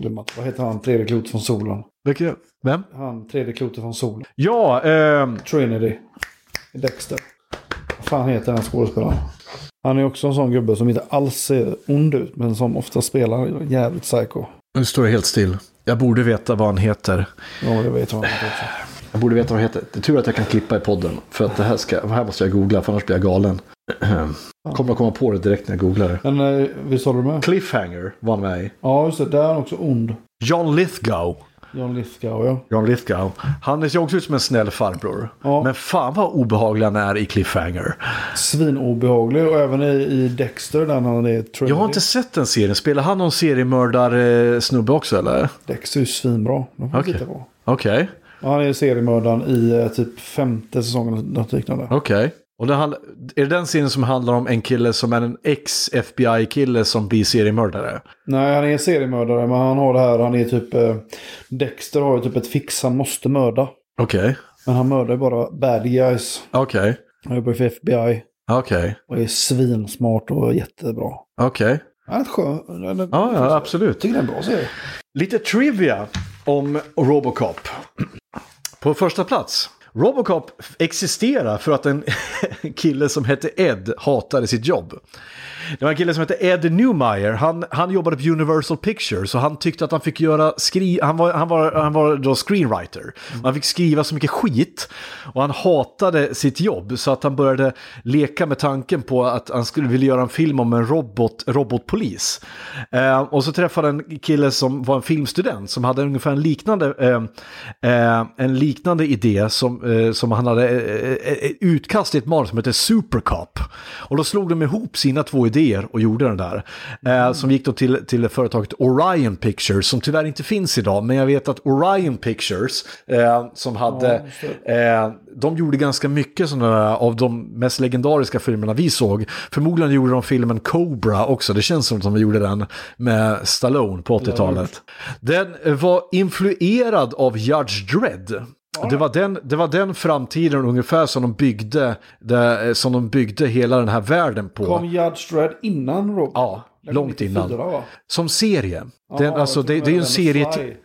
glöm att- vad heter han? Tredje klotet från solen. Vilket- Vem? Han, tredje klotet från solen. Ja, ehm, Trinity. Dexter. Vad fan heter den skådespelaren? Han är också en sån gubbe som inte alls ser ond ut. Men som ofta spelar jävligt psycho. nu står det helt still. Jag borde veta vad han heter. Ja, det vet han också. Jag borde veta vad det heter. Det är tur att jag kan klippa i podden. För att det här, ska, här måste jag googla, för annars blir jag galen. Kommer att komma på det direkt när jag googlar det. Men eh, visst håller du med? Cliffhanger var med i. Ja, just det. Där är han också ond. John Lithgow. John Lithgow, ja. John Lithgow. Han ser också ut som en snäll farbror. Ja. Men fan vad obehaglig han är i Cliffhanger. Svinobehaglig. Och även i, i Dexter där han är Trinity. Jag har inte sett den serien. Spelar han någon seriemördar-snubbe också eller? Dexter är ju svinbra. De får Okej. titta på. Okej, Ja, Han är seriemördaren i eh, typ femte säsongen något liknande. okej. Och det handl- är det den serien som handlar om en kille som är en ex-FBI-kille som blir seriemördare? Nej, han är seriemördare, men han har det här. Han är typ... Eh, Dexter har ju typ ett fix. Han måste mörda. Okej, Men han mördar ju bara bad guys. okej, Han jobbar för FBI. okej, Och är svinsmart och jättebra. okej. Han är skön. Ja, ja, absolut. Jag tycker det är en bra serie. Lite trivia om Robocop. På första plats. Robocop existerar för att en kille som hette Ed hatade sitt jobb. Det var en kille som hette Ed Newmeyer. Han, han jobbade på Universal Pictures och han tyckte att han fick göra skri han var, han var, han var då screenwriter. Han fick skriva så mycket skit och han hatade sitt jobb så att han började leka med tanken på att han skulle vilja göra en film om en robot, robotpolis. Eh, och så träffade han en kille som var en filmstudent som hade ungefär en liknande, eh, eh, en liknande idé som, eh, som han hade eh, eh, eh utkast i ett manus som hette Supercop. Och då slog de ihop sina två idéer och gjorde den där. Eh, som gick då till, till företaget Orion Pictures som tyvärr inte finns idag. Men jag vet att Orion Pictures eh, som hade, eh, de gjorde ganska mycket sådana av de mest legendariska filmerna vi såg. Förmodligen gjorde de filmen Cobra också. Det känns som att de gjorde den med Stallone på 80-talet. Den var influerad av Judge Dredd. Det var, den, det var den framtiden ungefär som de byggde, det, som de byggde hela den här världen på. Kom Judge Dredd innan Robocop? Ja, långt 94, innan. Som serie. Den, Ja, alltså, det, det är ju en serie...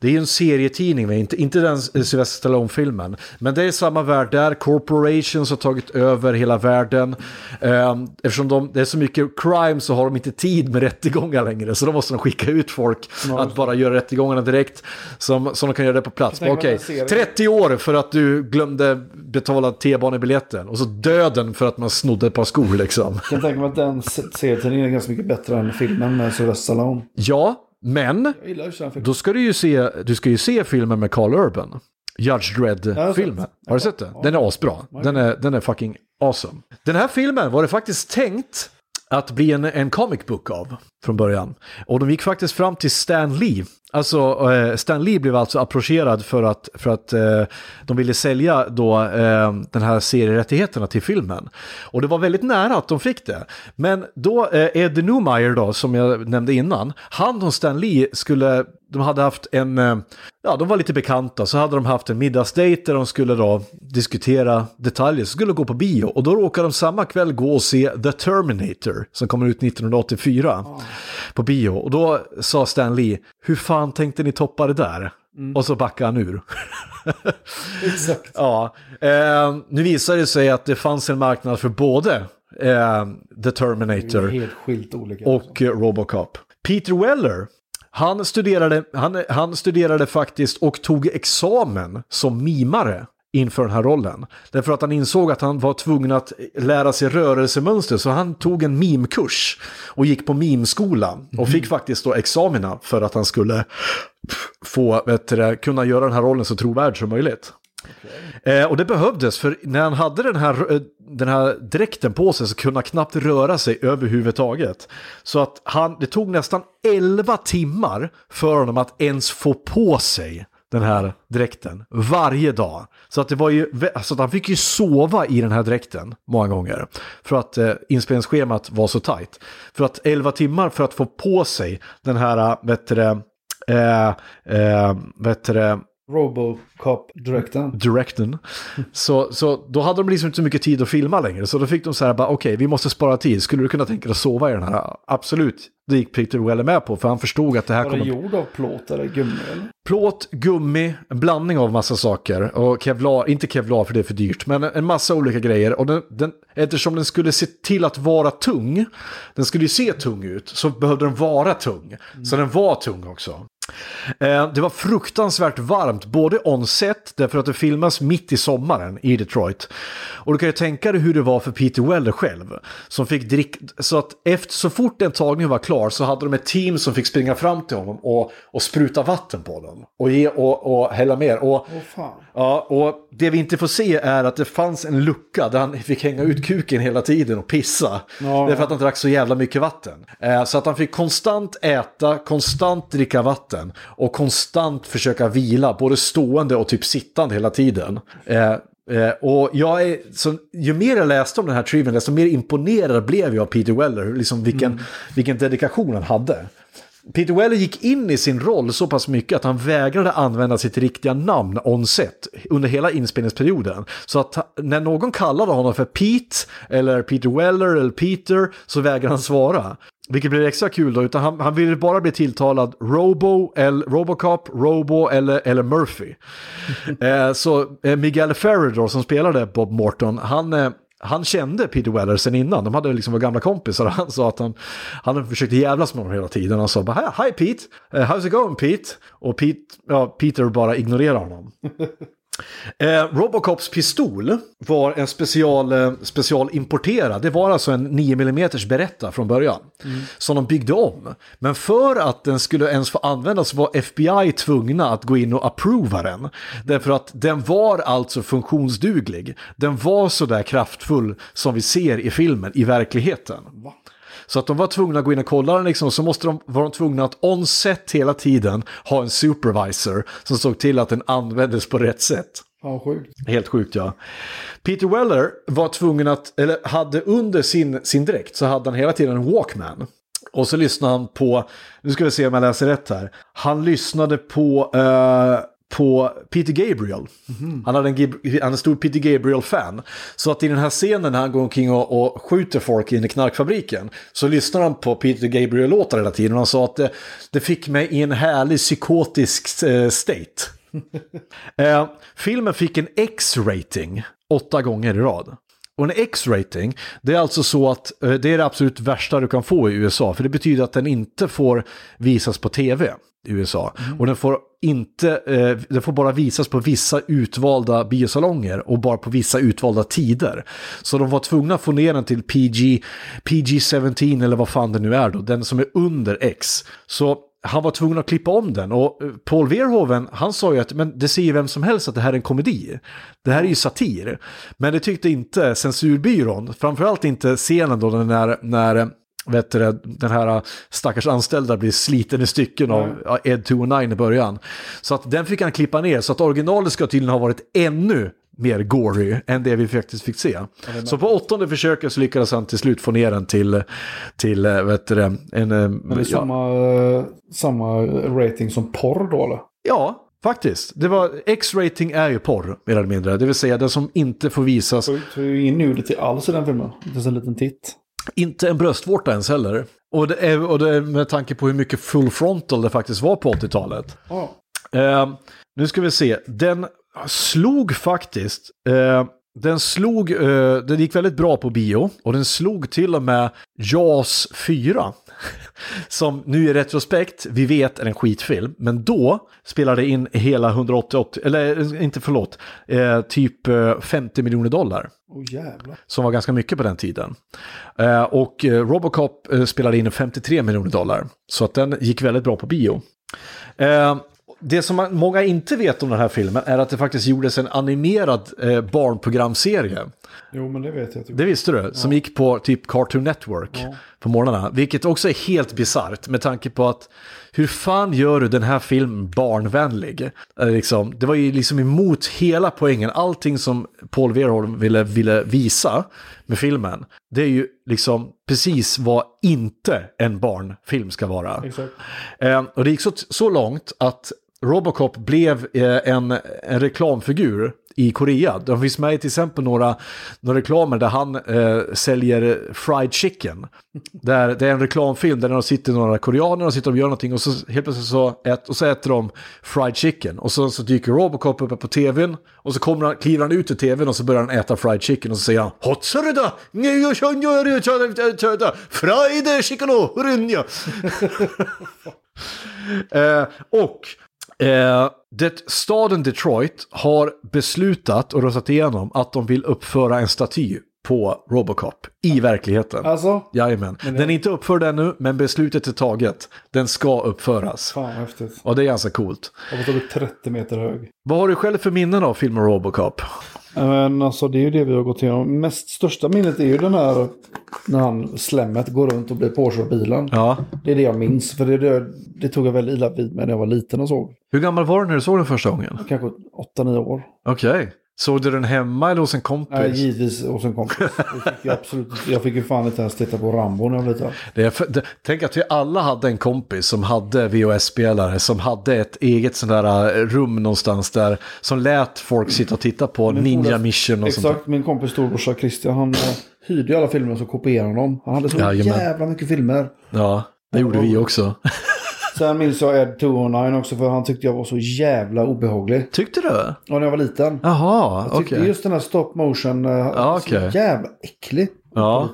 Det är ju en serietidning, men inte, inte den Sylvester Stallone-filmen. Men det är samma värld där. Corporations har tagit över hela världen. Ehm, eftersom de, det är så mycket crime så har de inte tid med rättegångar längre. Så då måste de skicka ut folk att bara göra rättegångarna direkt. Som, som de kan göra det på plats. Okej, mig den serien- 30 år för att du glömde betala T-banebiljetten. Och så döden för att man snodde ett par skor liksom. Jag kan tänka mig att den se- serietidningen är ganska mycket bättre än filmen med Sylvester Stallone. Ja, men. Då ska du ju se, du ska ju se filmen med Carl Urban. Judge Dredd-filmen. Har du sett den? Den är asbra. Den är, den är fucking awesome. Den här filmen var det faktiskt tänkt att bli en, en comic book av från början. Och de gick faktiskt fram till Stan Lee. Alltså eh, Stan Lee blev alltså approcherad för att, för att eh, de ville sälja då eh, den här serierättigheterna till filmen. Och det var väldigt nära att de fick det. Men då eh, Ed Neumeyer då, som jag nämnde innan, han och Stan Lee skulle de hade haft en, eh, ja de var lite bekanta, så hade de haft en middagsdejt där de skulle då diskutera detaljer, så skulle de gå på bio och då råkade de samma kväll gå och se The Terminator som kommer ut 1984 oh. på bio. Och då sa Stan Lee, hur fan tänkte ni toppa det där? Mm. Och så backade han ur. Exakt. ja, eh, nu visar det sig att det fanns en marknad för både eh, The Terminator och eh, Robocop. Peter Weller han studerade, han, han studerade faktiskt och tog examen som mimare inför den här rollen. Därför att han insåg att han var tvungen att lära sig rörelsemönster så han tog en mimkurs och gick på mimskola och fick mm. faktiskt då examina för att han skulle få vet, kunna göra den här rollen så trovärd som möjligt. Okay. Eh, och det behövdes, för när han hade den här, eh, den här dräkten på sig så kunde han knappt röra sig överhuvudtaget. Så att han, det tog nästan 11 timmar för honom att ens få på sig den här dräkten varje dag. Så att det var ju, alltså att han fick ju sova i den här dräkten många gånger. För att eh, inspelningsschemat var så tajt. För att 11 timmar för att få på sig den här, eh, vet du, eh, eh, vet du, Robocop-direkten. Direkten. Så, så då hade de liksom inte så mycket tid att filma längre. Så då fick de så här, okej, okay, vi måste spara tid. Skulle du kunna tänka dig att sova i den här? Absolut. Det gick Peter Weller med på, för han förstod att det här kommer... Var det gjord av plåt eller gummi? Eller? Plåt, gummi, en blandning av massa saker. Och kevlar, inte kevlar för det är för dyrt, men en massa olika grejer. Och den, den, eftersom den skulle se till att vara tung, den skulle ju se tung ut, så behövde den vara tung. Mm. Så den var tung också. Eh, det var fruktansvärt varmt, både on-set, därför att det filmas mitt i sommaren i Detroit. Och du kan ju tänka dig hur det var för Peter Weller själv. Som fick dricka, så att efter, så fort den tagningen var klar så hade de ett team som fick springa fram till honom och, och spruta vatten på honom. Och, ge, och, och hälla mer. Och, oh, ja, och det vi inte får se är att det fanns en lucka där han fick hänga ut kuken hela tiden och pissa. Ja, därför att han drack så jävla mycket vatten. Eh, så att han fick konstant äta, konstant dricka vatten vatten och konstant försöka vila, både stående och typ sittande hela tiden. Eh, eh, och jag är, så, ju mer jag läste om den här trivian, desto mer imponerad blev jag av Peter Weller, liksom vilken, mm. vilken dedikation han hade. Peter Weller gick in i sin roll så pass mycket att han vägrade använda sitt riktiga namn on set under hela inspelningsperioden. Så att när någon kallade honom för Pete eller Peter Weller eller Peter så vägrade han svara. Vilket blir extra kul då, utan han, han ville bara bli tilltalad Robo, eller Robocop, Robo eller, eller Murphy. eh, så eh, Miguel Ferrer då, som spelade Bob Morton, han, eh, han kände Peter Weller sen innan, de hade liksom varit gamla kompisar och han sa att han, han försökte jävlas med honom hela tiden. Han sa bara “Hi Pete, uh, how's it going Pete?” Och Pete, ja, Peter bara ignorerar honom. Eh, Robocops pistol var en special, eh, specialimporterad. Det var alltså en 9 mm berätta från början. Mm. Som de byggde om. Men för att den skulle ens få användas var FBI tvungna att gå in och approva den. Därför att den var alltså funktionsduglig. Den var så där kraftfull som vi ser i filmen i verkligheten. Va? Så att de var tvungna att gå in och kolla den liksom, så måste de, var de tvungna att on-set hela tiden ha en supervisor som såg till att den användes på rätt sätt. Ja, sjukt. Helt sjukt ja. Peter Weller var tvungen att, eller hade under sin, sin dräkt så hade han hela tiden en Walkman. Och så lyssnade han på, nu ska vi se om jag läser rätt här. Han lyssnade på uh, på Peter Gabriel. Mm. Han, hade en, han är stor Peter Gabriel-fan. Så att i den här scenen när han går omkring och, och skjuter folk in i knarkfabriken så lyssnar han på Peter Gabriel-låtar hela tiden. Och han sa att det, det fick mig i en härlig psykotisk eh, state. eh, filmen fick en X-rating åtta gånger i rad. Och en X-rating, det är alltså så att eh, det är det absolut värsta du kan få i USA. För det betyder att den inte får visas på tv i USA. Mm. Och den får, inte, eh, den får bara visas på vissa utvalda biosalonger och bara på vissa utvalda tider. Så de var tvungna att få ner den till PG, PG-17 eller vad fan det nu är då, den som är under X. Så han var tvungen att klippa om den och eh, Paul Verhoeven han sa ju att men det ser ju vem som helst att det här är en komedi. Det här är ju satir. Men det tyckte inte censurbyrån, framförallt inte scenen då när, när vet du, den här stackars anställda blir sliten i stycken av Ed 209 i början. Så att den fick han klippa ner, så att originalet ska tydligen ha varit ännu mer gory än det vi faktiskt fick se. Så på åttonde försöket så lyckades han till slut få ner den till, till eh, vet du, det, en... eh, Men det är ja, samma, eh, samma rating som porr då eller? ja, faktiskt. Det var, X-rating är ju porr, mer eller mindre. Det vill säga den som inte får visas, det är ju ingen nudity alls i den filmen. Inte ens en liten titt. inte en bröstvårta ens heller. Och det, är, och det är med tanke på hur mycket full frontal det faktiskt var på 80-talet. Ja. Eh, nu ska vi se. Den slog faktiskt... Eh, den slog... Eh, den gick väldigt bra på bio. Och den slog till och med JAS 4. Som nu i retrospekt, vi vet är en skitfilm. Men då spelade in hela 188... Eller eh, inte förlåt. Eh, typ eh, 50 miljoner dollar. Jävlar. Som var ganska mycket på den tiden. Eh, och eh, Robocop eh, spelade in 53 miljoner dollar. Så att den gick väldigt bra på bio. Eh, det som man, många inte vet om den här filmen är att det faktiskt gjordes en animerad eh, barnprogramserie. Jo men det vet jag. Typ. Det visste du? Som gick på typ Cartoon Network på morgnarna. Vilket också är helt bisarrt med tanke på att hur fan gör du den här filmen barnvänlig? Eh, liksom, det var ju liksom emot hela poängen. Allting som Paul Verhoeven ville, ville visa med filmen. Det är ju liksom precis vad inte en barnfilm ska vara. Eh, och det gick så, så långt att Robocop blev eh, en, en reklamfigur i Korea. De finns med i till exempel några, några reklamer där han eh, säljer fried chicken. Där, det är en reklamfilm där de sitter några koreaner och sitter och gör någonting och så helt plötsligt så, ät, och så äter de fried chicken. Och så, så dyker Robocop uppe på tvn och så kommer han, kliver han ut ur tvn och så börjar han äta fried chicken och så säger han Hotsaruda! Fried chicken och rynja! Eh, och eh, det, staden Detroit har beslutat och röstat igenom att de vill uppföra en staty på Robocop i verkligheten. Alltså? Jajamän. Den är inte uppförd ännu, men beslutet är taget. Den ska uppföras. Fan vad häftigt. Och det är ganska coolt. Jag typ 30 meter hög. Vad har du själv för minnen av filmen Robocop? Men alltså det är ju det vi har gått igenom. Mest största minnet är ju den här när han slemmet går runt och blir påkörd av bilen. Ja. Det är det jag minns. För det, det, det tog jag väldigt illa vid mig när jag var liten och såg. Hur gammal var du när du såg den första gången? Kanske 8-9 år. Okej. Såg du den hemma eller hos en kompis? Nej, givetvis hos en kompis. Jag fick ju absolut, jag fick ju fan inte ens titta på Rambo när jag var liten. Tänk att vi alla hade en kompis som hade VHS-spelare, som hade ett eget sånt där äh, rum någonstans där, som lät folk sitta och titta på Ninja polare- Mission och sånt där. Exakt, min kompis storbrorsa Christian han eh, hyrde ju alla filmer så kopierade han dem. Han hade så Jajamän. jävla mycket filmer. Ja, det gjorde vi också. Sen minns jag Ed 209 också för han tyckte jag var så jävla obehaglig. Tyckte du? Och när jag var liten. Jaha, okej. just den här stop motion, eh, Ja, så okej. jävla äcklig. Ja.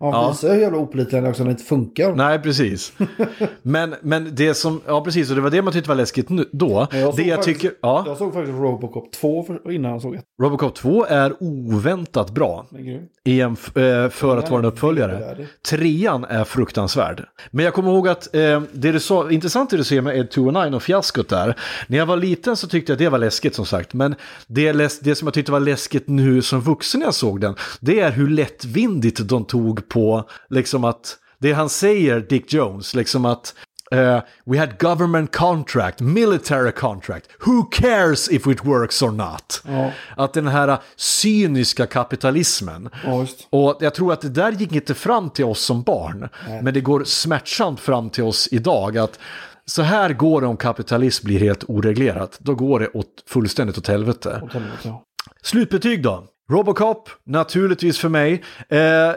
Ja, Ja. visar hur jävla är också när det inte funkar. Nej, precis. Men, men det som, ja precis, och det var det man tyckte var läskigt nu, då. Jag det jag faktiskt- tycker, ja, Jag såg faktiskt Robocop 2 för, innan jag såg ett. Robocop 2 är oväntat bra. Är i en eh, för att vara en uppföljare. Trean är fruktansvärd. Men jag kommer ihåg att eh, det du sa, intressant det du säger med Ed 209 och fiaskot där. När jag var liten så tyckte jag det var läskigt som sagt. Men det, läs- det som jag tyckte var läskigt nu som vuxen när jag såg den, det är hur lättvindigt de tog på liksom att, det han säger, Dick Jones, liksom att eh, we had government contract, military contract. Who cares if it works or not? Ja. Att den här cyniska kapitalismen. Ja. Och jag tror att det där gick inte fram till oss som barn. Men det går smärtsamt fram till oss idag. att så här går det om kapitalism blir helt oreglerat. Då går det åt, fullständigt åt helvete. Åt helvete, ja. Slutbetyg då? Robocop, naturligtvis för mig. Eh, eh,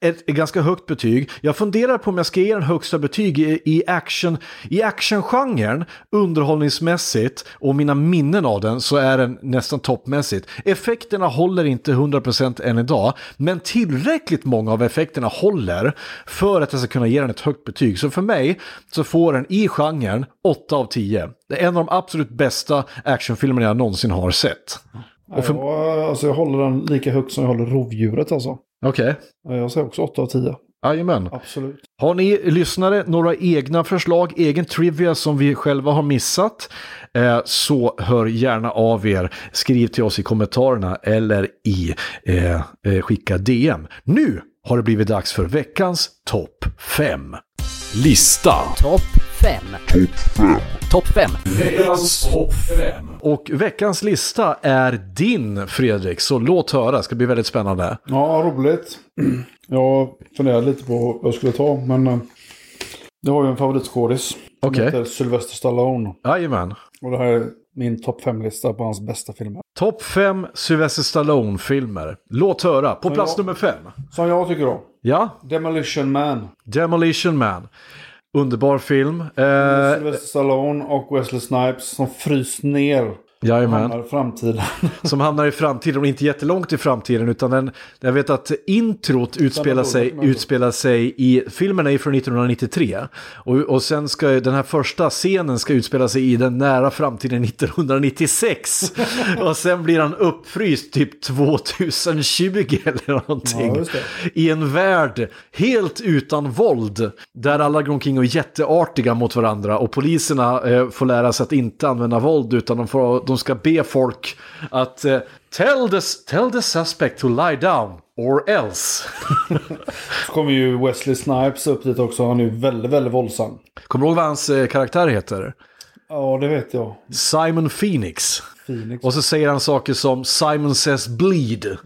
ett, ett ganska högt betyg. Jag funderar på om jag ska ge den högsta betyg i, i action. I actiongenren, underhållningsmässigt och mina minnen av den så är den nästan toppmässigt. Effekterna håller inte 100% än idag, men tillräckligt många av effekterna håller för att jag ska kunna ge den ett högt betyg. Så för mig så får den i genren 8 av 10. Det är en av de absolut bästa actionfilmerna jag någonsin har sett. Och för... ja, alltså jag håller den lika högt som jag håller rovdjuret alltså. Okej. Ja, Jag säger också 8 av 10. Jajamän. Absolut. Har ni lyssnare några egna förslag, egen trivia som vi själva har missat? Eh, så hör gärna av er. Skriv till oss i kommentarerna eller i eh, eh, skicka DM. Nu har det blivit dags för veckans topp 5. Lista. Topp 5. Topp 5. Veckans topp 5. Och veckans lista är din Fredrik, så låt höra, ska bli väldigt spännande. Ja, roligt. Jag funderade lite på vad jag skulle ta, men eh, jag har ju en favoritskådis. Som Okej. heter Sylvester Stallone. Jajamän. Och det här är min topp 5-lista på hans bästa filmer. Topp 5 Sylvester Stallone-filmer. Låt höra, på plats Ja. nummer 5. Som jag tycker då. Ja, Demolition Man. Demolition Man. Underbar film. Eh, Sylvester Stallone och Wesley Snipes som fryst ner. Jajamän. Hamnar i framtiden. Som hamnar i framtiden, och inte jättelångt i framtiden, utan den, jag vet att introt utspelar sig, utspelar sig i, filmen är ju från 1993, och, och sen ska den här första scenen ska utspela sig i den nära framtiden 1996. och sen blir han uppfryst typ 2020 eller någonting. Ja. I en värld helt utan våld, där alla går omkring och är jätteartiga mot varandra, och poliserna eh, får lära sig att inte använda våld, utan de, får, de ska be folk att eh, tell, the, tell the suspect to lie down, or else. Så kommer ju Wesley Snipes upp dit också. Han är ju väldigt, väldigt våldsam. Kommer du ihåg vad hans eh, karaktär heter? Ja, det vet jag. Simon Phoenix. Phoenix. Och så säger han saker som Simon says bleed. eh,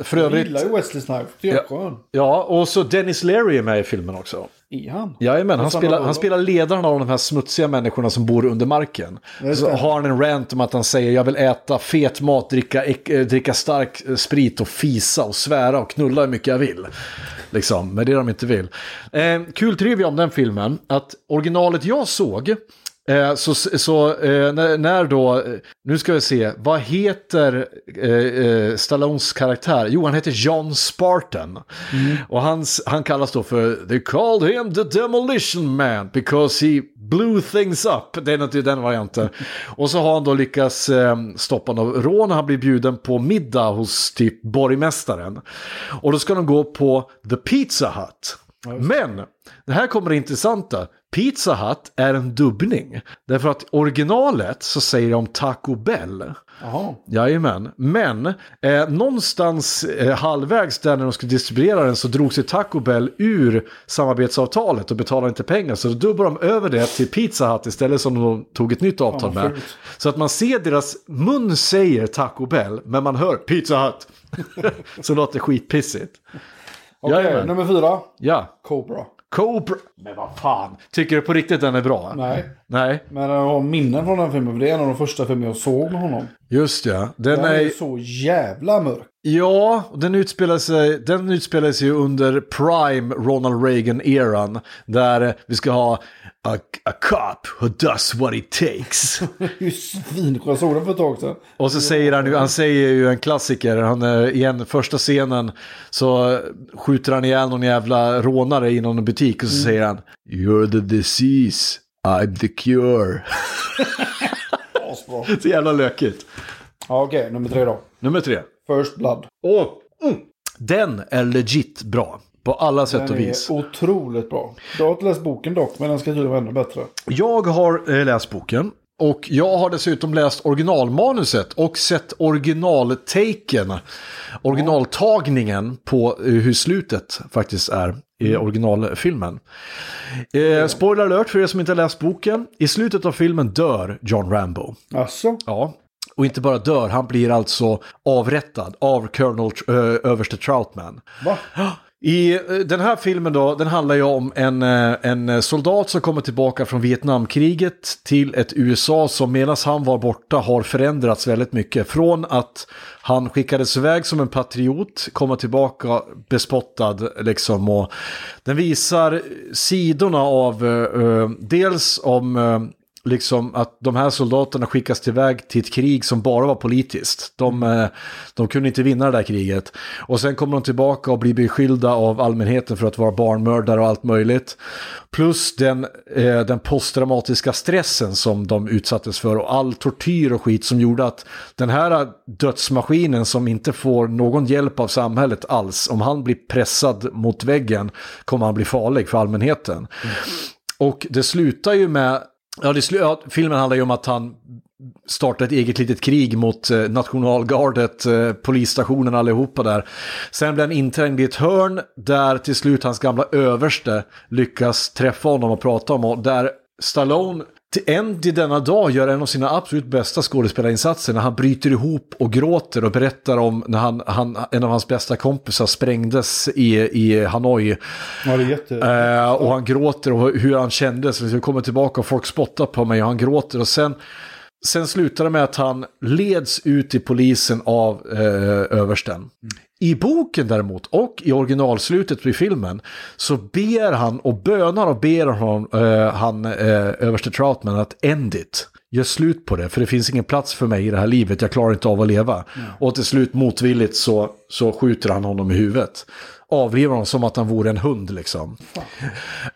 för Jag övrigt, gillar ju Wesley Snipes. Det är Ja. ja, och så Dennis Leary är med i filmen också. Är han? Jajamän, han spelar, han spelar ledaren av de här smutsiga människorna som bor under marken. Så har han en rant om att han säger jag vill äta fet mat, dricka, eh, dricka stark eh, sprit och fisa och svära och knulla hur mycket jag vill. Liksom, men det är de inte vill. Eh, kul trivia om den filmen, att originalet jag såg Eh, Så, så eh, när, när då, nu ska vi se, vad heter eh, eh, Stallones karaktär? Jo, han heter John Spartan. Och hans, han kallas då för, they called him the demolition man because he blew things up. Det är naturligtvis den varianten. Och så har han då lyckats eh, stoppa något rån, han blir bjuden på middag hos typ borgmästaren. Och då ska de gå på The Pizza Hut. Men, det här kommer det intressanta. Pizza Hut är en dubbning. Därför att originalet så säger de Taco Bell. Jaha. Jajamän, men eh, någonstans eh, halvvägs där när de skulle distribuera den så drog sig Taco Bell ur samarbetsavtalet och betalade inte pengar. Så då dubbade de över det till Pizza Hut istället som de tog ett nytt avtal vad med. Så att man ser deras mun säger Taco Bell, men man hör Pizza Hut. så låter det skitpissigt. Okej, Jajamän. nummer fyra. Ja, Cobra. Cobra. Men vad fan, tycker du på riktigt den är bra? Nej. Nej, Men jag har minnen från den filmen. för Det är en av de första filmer jag såg med honom. just ja. Den Den är är... så jävla mörk. Ja, den utspelar sig, den utspelar sig ju under prime Ronald Reagan-eran. Där vi ska ha a, a cop who does what it takes. Det är ju svinskön. Såg den för ett tag sedan. Och så säger han ju, han säger ju en klassiker, han är i en första scenen så skjuter han ihjäl någon jävla rånare i någon butik och så säger han You're the disease, I'm the cure. Så jävla lökigt. Ja, okej. nummer tre då. Nummer tre. First Blood. Åh, mm. Den är legit bra. På alla sätt Den och är vis. otroligt bra. Jag har inte läst boken dock, men den ska tydligen vara ännu bättre. Jag har eh, läst boken. Och jag har dessutom läst originalmanuset och sett originaltaken, originaltagningen på eh, hur slutet faktiskt är i originalfilmen. Eh, spoiler alert för er som inte har läst boken. I slutet av filmen dör John Rambo. Alltså, Ja. Och inte bara dör, han blir alltså avrättad av Colonel uh, överste Troutman. va? I eh, den här filmen då, den handlar ju om en, eh, en soldat som kommer tillbaka från Vietnamkriget till ett USA som medan han var borta har förändrats väldigt mycket. Från att han skickades iväg som en patriot, kommer tillbaka bespottad liksom. Och den visar sidorna av, eh, eh dels om liksom att de här soldaterna skickas tillväg till ett krig som bara var politiskt. De, eh, de kunde inte vinna det där kriget. Och sen kommer de tillbaka och blir beskyllda av allmänheten för att vara barnmördare och allt möjligt. Plus den, eh, den posttraumatiska stressen som de utsattes för och all tortyr och skit som gjorde att den här dödsmaskinen som inte får någon hjälp av samhället alls, om han blir pressad mot väggen kommer han bli farlig för allmänheten. Och det slutar ju med Ja, det, ja, filmen handlar ju om att han startar ett eget litet krig mot eh, nationalgardet, eh, polisstationen allihopa där. Sen blir han inträngd i ett hörn där till slut hans gamla överste lyckas träffa honom och prata om och där Stallone än till denna dag gör en av sina absolut bästa skådespelarinsatser när han bryter ihop och gråter och berättar om när han, han, en av hans bästa kompisar sprängdes i, i Hanoi. Ja, jätte... Eh, och han gråter och hur han kändes. Jag kommer tillbaka och folk spottar på mig och han gråter. Och sen, sen slutar det med att han leds ut i polisen av eh, översten. I boken däremot och i originalslutet i filmen så ber han och bönar och ber honom, eh, han, eh, överste Troutman att end it. Gör slut på det, för det finns ingen plats för mig i det här livet, jag klarar inte av att leva. Och till slut motvilligt så, så skjuter han honom i huvudet. Avlivar honom som att han vore en hund liksom.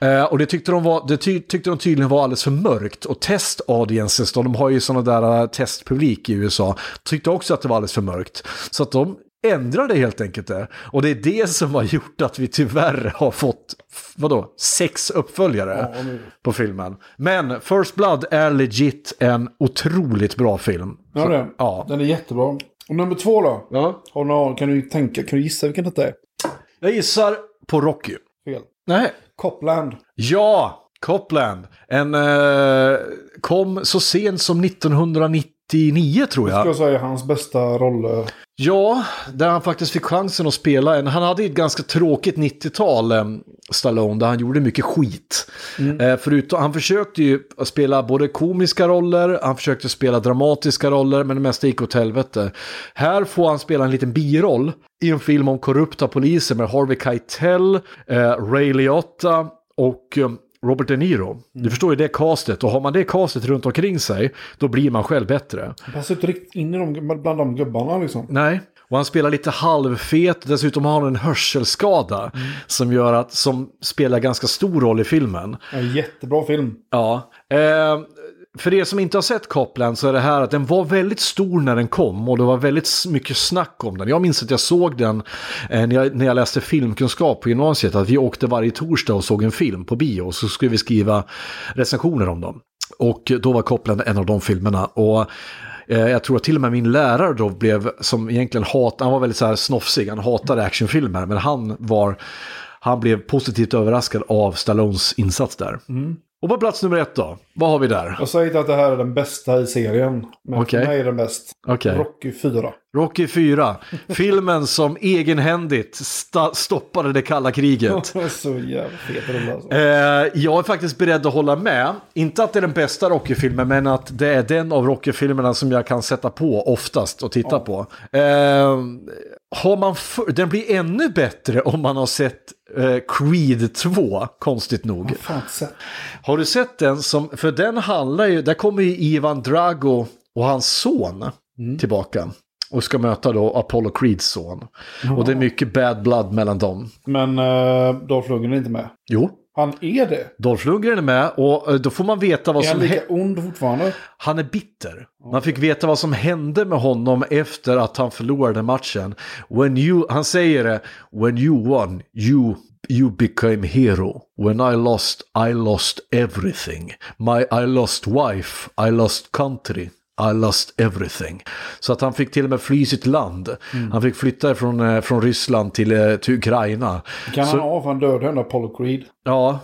Eh, och det tyckte, de var, det ty, tyckte de tydligen var alldeles för mörkt. Och test audiences, då, de har ju sådana där eh, testpublik i USA, tyckte också att det var alldeles för mörkt. Så att de ändrade helt enkelt det. Och det är det som har gjort att vi tyvärr har fått, vadå, sex uppföljare på filmen. Men First Blood är legit en otroligt bra film. Ja, det. Ja. Den är jättebra. Och nummer två då? ja. Har någon, kan du tänka, kan du gissa vilken detta är? Jag gissar på Rocky. Fel. Nej. Copland. Ja, Copland. En eh, kom så sent som 1999 tror jag. jag säga hans bästa roll. Ja, där han faktiskt fick chansen att spela en. Han hade ju ett ganska tråkigt 90-tal, eh, Stallone, där han gjorde mycket skit. Eh, förutom, han försökte ju spela både komiska roller, han försökte spela dramatiska roller, men det mesta gick åt helvete. Här får han spela en liten biroll i en film om korrupta poliser med Harvey Keitel, eh, Ray Liotta och Robert De Niro. Du förstår ju det castet och har man det castet runt omkring sig då blir man själv bättre. Han passar inte riktigt in i de, bland de gubbarna liksom. Nej, och han spelar lite halvfet. Dessutom har han en hörselskada som gör att, som spelar ganska stor roll i filmen. En jättebra film. Ja. Eh, för er som inte har sett Copland så är det här att den var väldigt stor när den kom och det var väldigt mycket snack om den. Jag minns att jag såg den eh, när, jag, när jag läste filmkunskap på gymnasiet. Att vi åkte varje torsdag och såg en film på bio och så skulle vi skriva recensioner om dem. Och då var Copland en av de filmerna. Och eh, jag tror att till och med min lärare då blev, som egentligen hat, han var väldigt så här snofsig, han hatade actionfilmer, men han var, han blev positivt överraskad av Stallones insats där. Mm. Och på plats nummer ett då, vad har vi där? Jag säger inte att det här är den bästa i serien. Men Okej. för mig är den bäst. Okej. Rocky 4. Rocky 4, filmen som egenhändigt sta- stoppade det kalla kriget. så jävla fet rulle alltså. Eh, jag är faktiskt beredd att hålla med. Inte att det är den bästa Rocky-filmen, men att det är den av Rocky-filmerna som jag kan sätta på oftast och titta på. Eh, har man för, den blir ännu bättre om man har sett eh, Creed 2, konstigt nog. Har du sett den som, för den handlar ju, där kommer ju Ivan Drago och hans son tillbaka. Och ska möta då Apollo Creeds son. Och det är mycket bad blood mellan dem. Men uh, Dolph Lundgren är inte med. Jo, Han är det. Dolph Lundgren är med och eh, då får man veta vad Är han som lika hände. ond fortfarande? Han är bitter. Man fick veta vad som hände med honom efter att han förlorade matchen. When you, han säger det, when you won, you, you became hero. When I lost, I lost everything. My, I lost wife, I lost country. I lost everything. Så att han fick till och med fly sitt land. Han fick flytta från, eh, från Ryssland till, eh, till Ukraina. Kan Så- han ha för han dödade ändå Apollo Creed? Ja.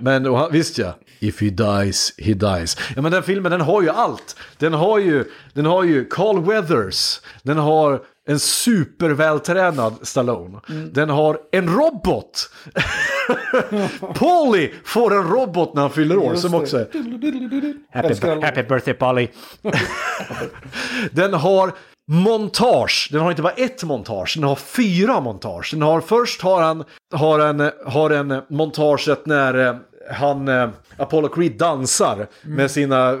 Men och han- visst ja, if he dies, he dies. Ja men den filmen den har ju allt. Den har ju, den har ju Carl Weathers, den har en supervältränad Stallone. Den har en robot! Paulie får en robot när han fyller år Just som också är... Den Happy birthday Polly. den har montage. Den har inte bara ett montage, den har fyra montage. Den har först har han har en, har en montaget när eh, han, eh, Apollo Creed dansar med sina eh,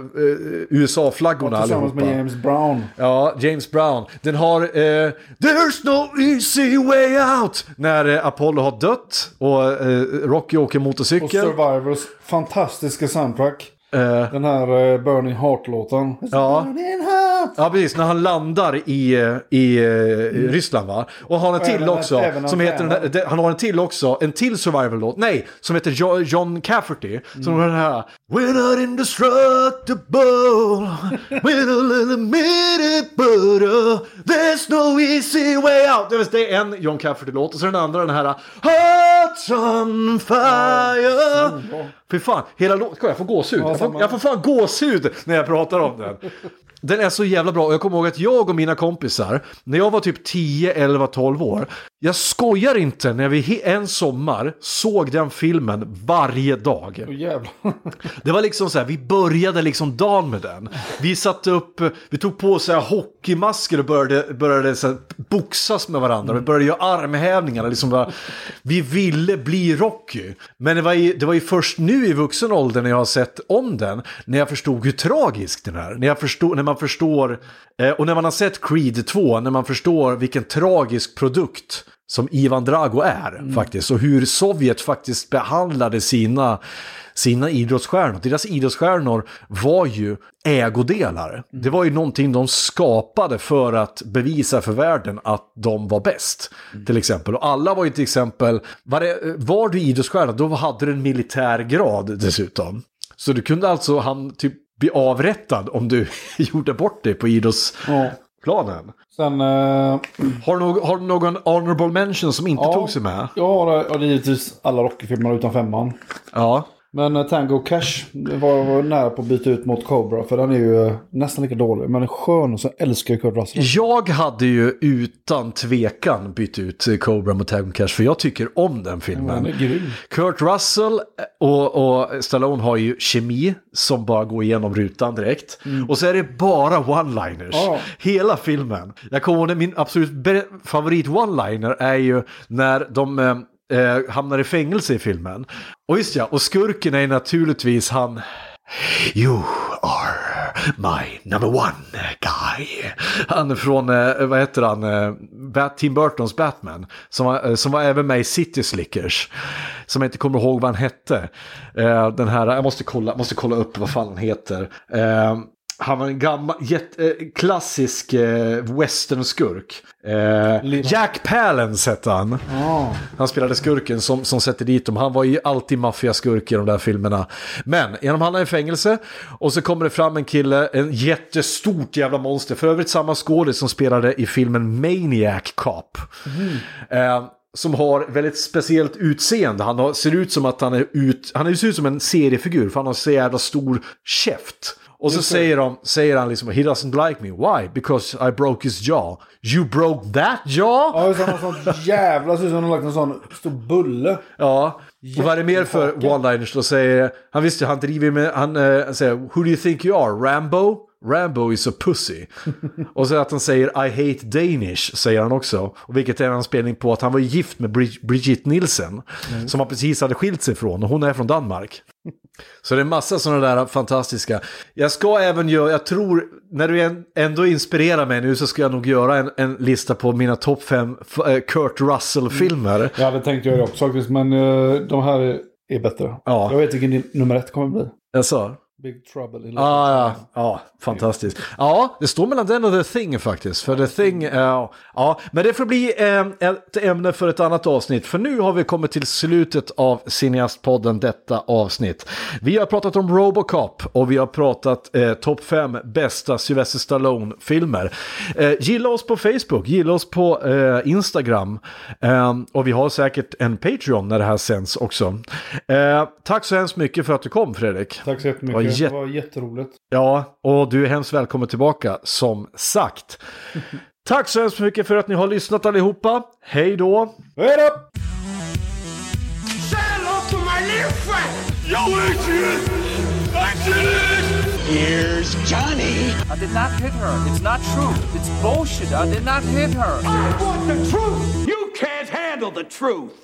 USA-flaggorna Tillsammans allihopa. med James Brown. Ja, James Brown. Den har eh, There's no easy way out när eh, Apollo har dött och eh, Rocky åker Och motorcykel. Survivors fantastiska soundtrack. Eh, Den här uh, Burning Heart-låten. Ja. Burning Heart. Ja, precis. När han landar i, eh, i eh, Ryssland va? Och han har en till även- också. även som heter, den här- det- han har en till också. En till survival-låt. Nej, som heter Jo- John Cafferty. Som har den här. We're not indestructible. We're a little but uh, There's no easy way out. Det är- Det är en John Cafferty-låt. Och så den andra den här. Hearts on fire. Fy fan, hela låten. Jag får gåshud. Jag får, jag får fan gåshud när jag pratar om den. Den är så jävla bra. Och Jag kommer ihåg att jag och mina kompisar, när jag var typ 10, 11, 12 år, jag skojar inte när vi en sommar såg den filmen varje dag. Jävlar. Det var liksom så här, vi började liksom dagen med den. Vi satte upp, vi tog på så här hockeymasker och började, började så här boxas med varandra. Vi började göra armhävningar. Liksom bara, vi ville bli Rocky. Men det var, ju, det var ju först nu i vuxen ålder när jag har sett om den, när jag förstod hur tragisk den är. När, jag förstod, när man förstår, eh, och när man har sett Creed 2, när man förstår vilken tragisk produkt som Ivan Drago är faktiskt. Och hur Sovjet faktiskt behandlade sina, sina idrottsstjärnor. Deras idrottsstjärnor var ju ägodelar. Det var ju någonting de skapade för att bevisa för världen att de var bäst. Till exempel. Och alla var ju till exempel, var, det, var du idrottsstjärna då hade du en militär grad dessutom. Så du kunde alltså han typ bli avrättad om du gjorde bort dig på idrottsplanen. Ja. Sen... eh, Har du, någon, har du någon honorable mention som inte ja, tog sig med? Jag har ja, det är givetvis alla Rocky-filmer utan femman. Ja. Men eh, Tango Cash var, var nära på att byta ut mot Cobra. För den är ju eh, nästan lika dålig. Men den skön och så älskar jag Kurt Russell. Jag hade ju utan tvekan bytt ut Cobra mot Tango Cash för jag tycker om den Den filmen. är grym. Kurt Russell och, och Stallone har ju kemi som bara går igenom rutan direkt. Och så är det bara one-liners. Ja. Hela filmen. Jag kommer ihåg, min absolut favorit one-liner är ju när de eh, hamnar i fängelse i filmen. Och just ja, och skurken är naturligtvis han... You are my number one guy. Han från, eh, vad heter han, eh, Tim Burtons Batman. Som var, eh, som var även med i City Slickers. Som jag inte kommer ihåg vad han hette. Eh, den här, jag måste kolla, måste kolla upp vad fan han heter. Eh, han var en gammal, jätt, eh, klassisk eh, westernskurk. Eh, Jack Palance hette han. Han spelade skurken som, som sätter dit dem. Han var ju alltid maffiaskurk i de där filmerna. Men genom han är i fängelse och så kommer det fram en kille, en jättestort jävla monster. För övrigt samma skådis som spelade i filmen Maniac Cop. Eh, som har väldigt speciellt utseende. Han har, ser ut som att han är ut, han ser ut som en seriefigur för han har så jävla stor käft. Och så säger, de, säger han liksom, he doesn't like me. Why? Because I broke his jaw. You broke that jaw? Ja, det, han har sånt jävla... Ser ut som han har lagt en sån stor bulle. Ja. Och vad är det mer för one-liners då? Säger, han visste han driver med, han eh, säger Who do you think you are? Rambo? Rambo is a pussy. och så att han säger I hate Danish, säger han också. Och vilket är en anspelning på att han var gift med Brid- Brigitte Nielsen. Som han precis hade skilt sig från och hon är från Danmark. Så det är massa sådana där fantastiska. Jag ska även göra, jag tror, när du ändå inspirerar mig nu så ska jag nog göra en, en lista på mina topp fem eh, Kurt Russell-filmer. Jag hade tänkt göra det också faktiskt. Men eh, de här är, är bättre. Ja. Jag vet vilken nummer ett kommer bli. Jag sa. Big Trouble in Little Ah, ja, ja, fantastiskt. Ja, det står mellan den och The Thing faktiskt. För The Thing, ja, ja men det får bli eh, ett ämne för ett annat avsnitt. För nu har vi kommit till slutet av Cineastpodden, detta avsnitt. Vi har pratat om Robocop och vi har pratat eh, topp 5 bästa Sylvester Stallone-filmer. Eh, gilla oss på Facebook, gilla oss på eh, Instagram. Eh, och vi har säkert en Patreon när det här sänds också. Eh, tack så hemskt mycket för att du kom Fredrik. Tack så jättemycket. Jät- Det var jätteroligt. Ja, och du är hemskt välkommen tillbaka som sagt. Tack så hemskt mycket för att ni har lyssnat allihopa. Hej då! Hej då! Yo, Adrian! Adrian! Here's Johnny. I did not hit her. It's not true. It's bullshit. I did not hit her. I want the truth! You can't handle the truth!